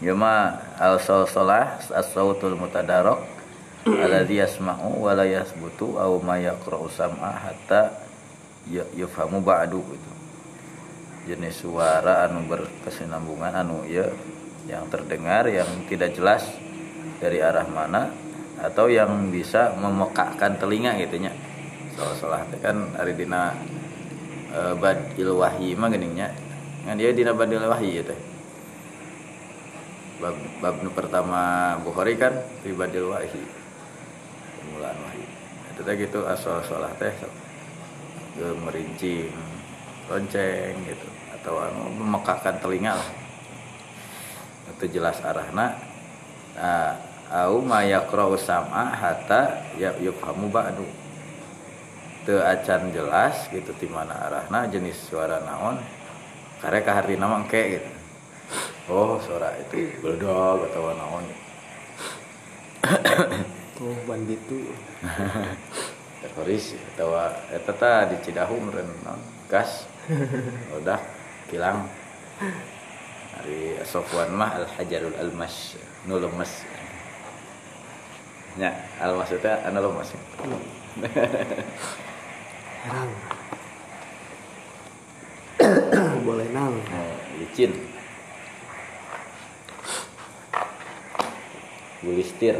ya ma al salah as-sautul mutadarok alladhi yasma'u wa la yasbutu aw ma yaqra'u sam'a hatta ya- yafhamu ba'du gitu. Jenis suara anu berkesinambungan anu ya yang terdengar yang tidak jelas dari arah mana atau yang bisa memekakkan telinga gitu nya salah-salah teh kan ari dina e, badil wahyi mah geuning nya ngan dia dina badil wahyi teh bab bab pertama Bukhari kan fi badil wahyi permulaan wahyi itu teh gitu asal salah teh merincing lonceng gitu. Atau anu memekakkan telinga lah itu jelas arahna. Nah, au ma yaqra'u sam'a hatta ya yufhamu ba'du. Teu acan jelas gitu di mana arahna jenis suara naon. Kare ka harina mangke gitu. Oh suara itu beledog atau naon. Oh banditu. Teroris atau eta tah di Cidahu meureun naon? Gas. Udah hilang dari Sofwan mah al hajarul almas nu lemes nya almas itu anu lemes herang boleh nang oh, licin. Bulistir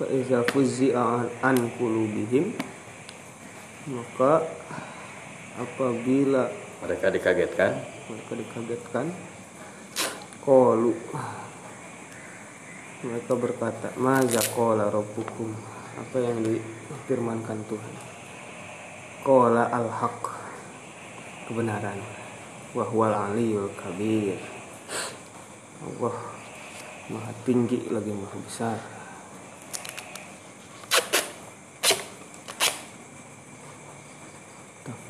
fa iza fuzzi'a an qulubihim maka apabila mereka dikagetkan? mereka dikagetkan qalu mereka berkata maza qala rabbukum? Apa yang difirmankan Tuhan? Qala al-haq kebenaran. Wa huwal aliyul kabir. Allah maha tinggi lagi maha besar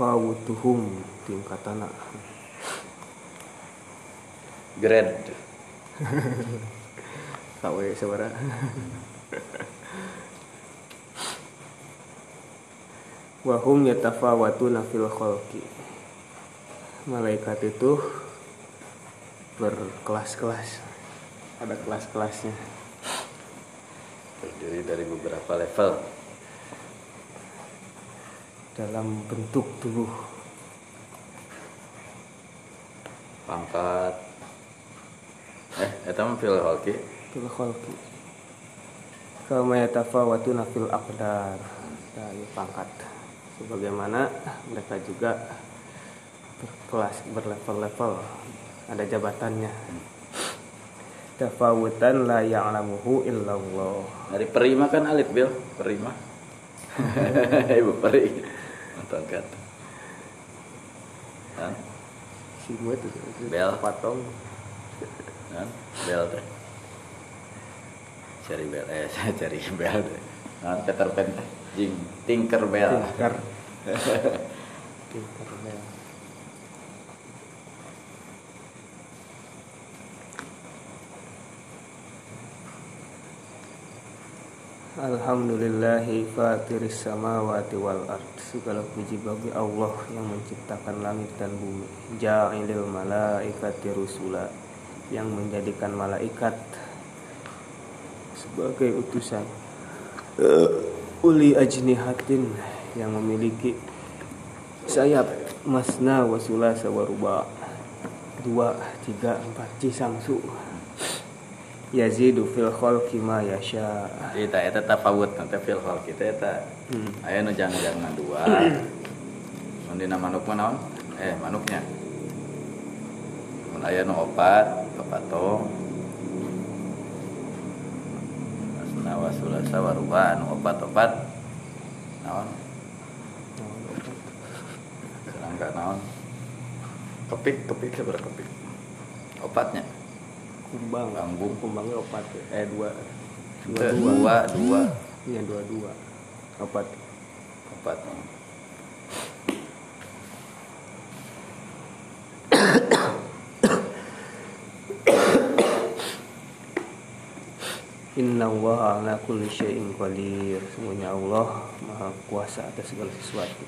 tafawutuhum tingkatana grade KW sabara wahum yatafawatuna fil khalqi. Malaikat itu berkelas-kelas. Ada kelas-kelasnya. Terdiri dari beberapa level dalam bentuk tubuh. Pangkat. Eh eta mah fil halki fil khalqi. Kama yatafawatuna fil aqdar. Dari pangkat. Sebagaimana mereka juga berkelas berlevel-level. Ada jabatannya. Tafawutan la ya'lamuhu illallah. Dari peri mah kan alif bil? Peri mah ibu peri pangkat kan simut Bel. patong. Kan bel teh. Cari bel eh saya cari bel teh. Nah Peter Pan jing Tinker Bell Tinker. Tinker Bell Alhamdulillahi fatiris samawati wal ard. Segala puji bagi Allah yang menciptakan langit dan bumi. Ja'ilil malaikati rusula. Yang menjadikan malaikat Sebagai utusan. Uli ajnihatin Yang memiliki sayap Masna wasula sawaruba Dua, tiga, empat Cisangsu Yazidu fil khalqi ma yasha. Kita eta tafawut nanti fil hal kita eta. Hmm. aya nu jangan dua. Mun dina manuk mah naon? Eh manuknya. Mun aya nu opat pepatong asna wasulasa waruba nu opat-opat. Naon? Serangga naon? Kepik kepik seberapa kepik? Opatnya Kumbang. Kambung. Kumbangnya opat Eh dua. Dua dua. dua Iya dua dua. Opat. Opat. Inna Allah ala kulli syai'in qadir. Semuanya Allah maha kuasa atas segala sesuatu.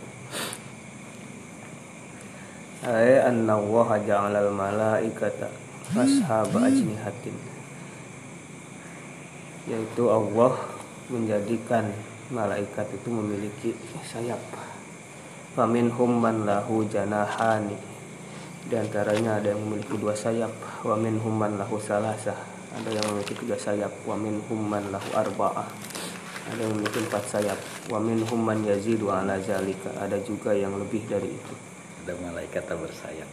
Ay anna Allah ja'ala al-malaikata ashaba ajnihatin. Yaitu Allah menjadikan malaikat itu memiliki sayap. Faminhum man lahu janahani. Di antaranya ada yang memiliki dua sayap. Wa minhum man lahu salasah. Ada yang memiliki tiga sayap. Wa minhum man lahu arba'ah. Ada yang memiliki empat sayap. Wa minhum man yazidu ala zalika. Ada juga yang lebih dari itu. Ada malaikat bersayap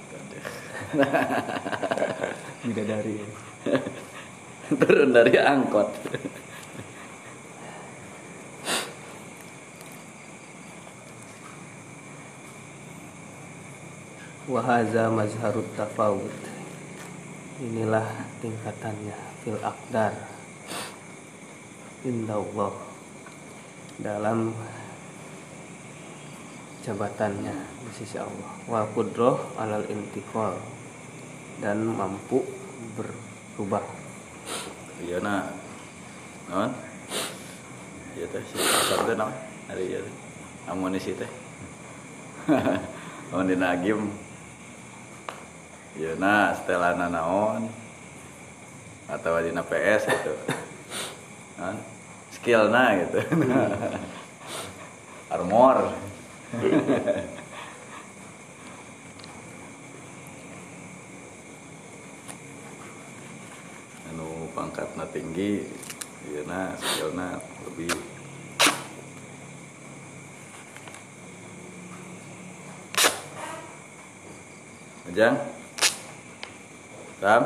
Bidadari. Turun dari angkot. Wahaza mazharut tafawud Inilah tingkatannya Fil akdar Inda Allah Dalam Jabatannya Di sisi Allah. Wal kudroh alal intikal Dan mampu berubah. Iya na non iya teh. Si pasar teh naon? Hari iya amunisi teh. Amun dina agim iya na setelana naon? Atau dina PS gitu. Non skill na gitu. Armor anu tinggi ieu na skillna lebih. Ajang? Ram?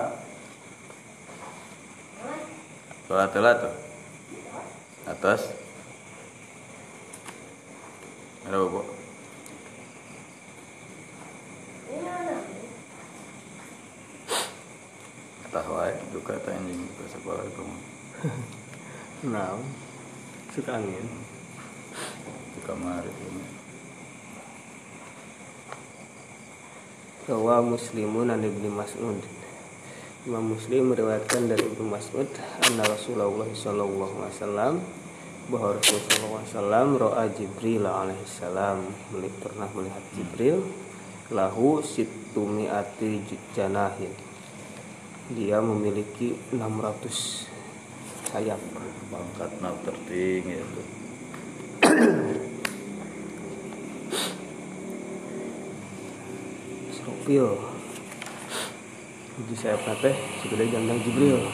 Sholat telat tuh. Atas. Ada bobo Tah wae duka teh anjing ke sekolah kamu Nah Suka angin. Di kamar itu Rawa muslimun an ibni Mas'ud. Imam Muslim meriwayatkan dari Ibnu Mas'ud anna Rasulullah sallallahu alaihi wasallam bahwa Rasulullah SAW ro'a Jibril alaihi salam. Melihat pernah melihat Jibril? Lahu situmiati janahin dia memiliki 600 sayap pangkatna tertinggi itu. Srofil jadi sayap teh segede jandang Jibril.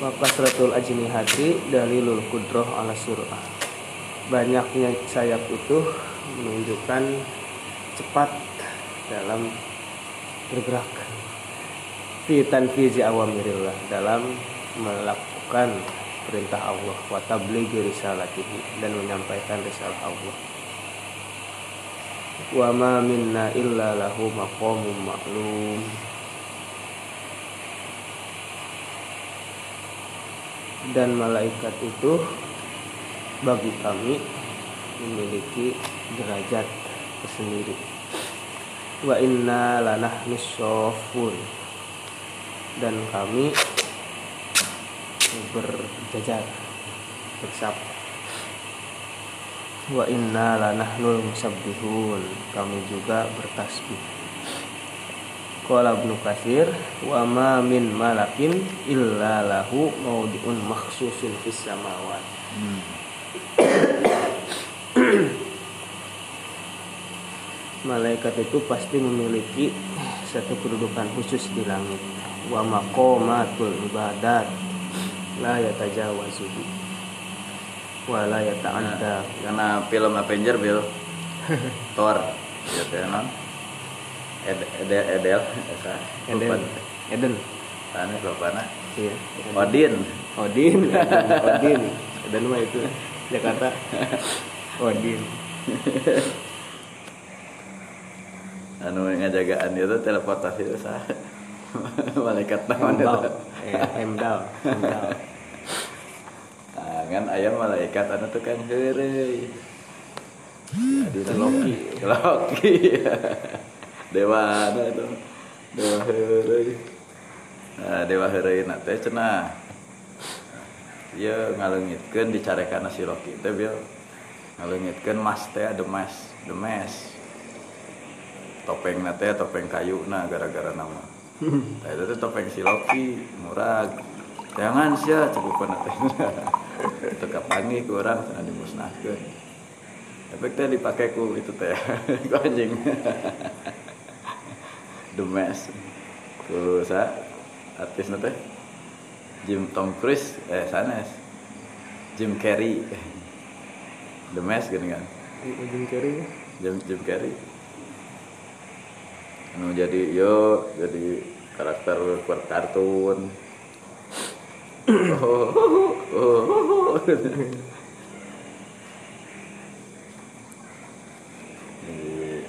Wakasratul ajnihati dalilul kudroh ala surah. Banyaknya sayap itu menunjukkan cepat dalam bergerak fi tanfizi awamirillah dalam melakukan perintah Allah wa tablighi risalatihi dan menyampaikan risalah Allah. Wa ma minna illa lahu maqamun ma'lum. Dan malaikat itu bagi kami memiliki derajat tersendiri wa inna lanahnu sofun dan kami berjajar bersab wa inna lanahnul musabbihun kami juga bertasbih Qala Ibnu Katsir wa ma min malakin illa lahu maudiun makhsusun fis samawat. Hmm. Malaikat itu pasti memiliki satu kedudukan khusus di langit. Wa maqamatul ibadat. La yatajawazuhu. Wa la yata'adda. Karena film Avenger Bill Thor. Ya kan Ed, Edel. Edel Eden. Eden. Tanya bapakna iya Odin. Odin. Odin. Eden mah itu Jakarta. Odin anu ngajagaan itu teleportasi itu sah malaikat naon Emdal ya Emdal Emdal nah, kan ayam malaikat anu tukang heureuy. Jadi Loki Loki dewa anu itu dewa heureuy. Nah dewa heureuy na teh cenah. Ieu ngaleungitkeun dicarekan si Loki teh bieu ngaleungitkeun mas teh mas the mas topeng nate topeng kayu nah gara-gara nama. Nah, itu topeng si Loki murag. Jangan sih cukup nate itu kapangi ke orang sana dimusnahkan efeknya dipakai ku itu teh ku anjing. The mess ku sa artis nate Jim Tom Cruise eh sanes Jim Carrey. The mess gini kan? Jim Carrey. Jim Jim Carrey anu jadi yo jadi karakter kartun. Oh, oh, oh,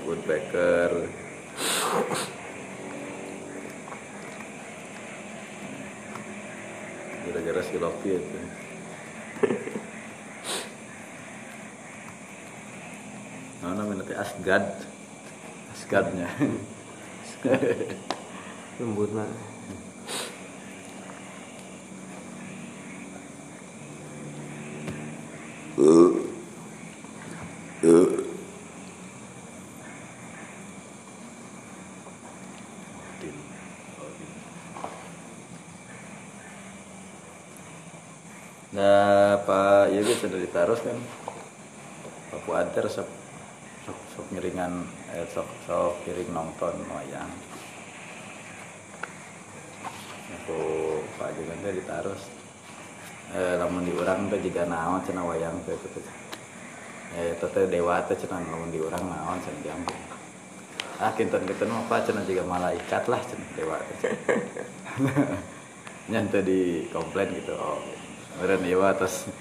woodpecker. Gara-gara si Loki itu. Nah, namanya Asgard. Asgardnya lembut mah Nah, Pak Yogi sudah ditaruh kan. Pak Puader sok sok, sok ngiringan eh, sok sok kiring nonton wayang. Aku Pak Yogi teh ditaruh. Eh, lamun juga naon cenah wayang teh gitu. Eh, itu dewa teh cenah lamun diurang naon cenah jambung. Ah, kinten-kinten mah Pak cenah juga malaikat lah cenah dewa teh. Nyan teh di komplain gitu. Oh, Meren dewa terus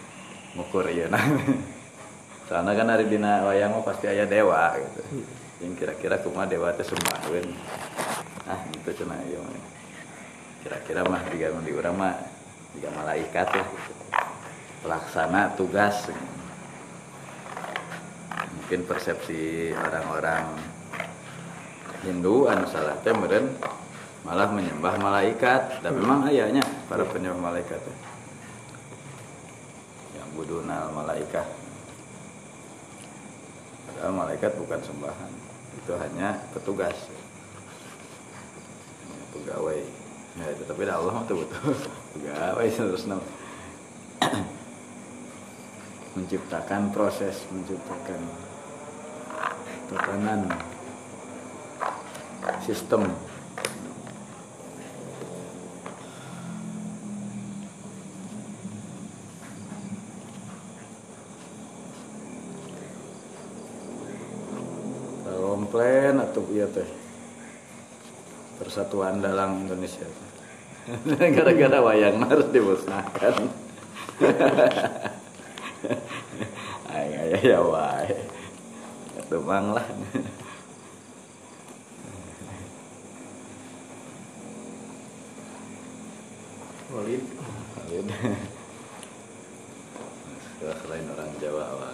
ngukur iya nah. Soalnya kan hari dina wayang mah pasti aya dewa gitu. Yang kira-kira kumaha dewa teh sumbaheun. Ah, itu ieu mah. Kira-kira mah diga di urang mah diga malaikat lah gitu. Pelaksana tugas. Mungkin persepsi orang-orang Hindu anu salah teh meureun malah menyembah malaikat. Dan memang ayahnya para penyembah malaikat. Teh budunal malaikat padahal malaikat bukan sembahan itu hanya petugas. Pegawai. Ya tapi Allah mah betul. Pegawai terus menciptakan proses menciptakan tatanan sistem. Komplain atau iya teh? Persatuan dalam Indonesia. Gara-gara wayang harus dimusnahkan ya wae. Atuh mang lah. Khalid Khalid. Selain orang Jawa.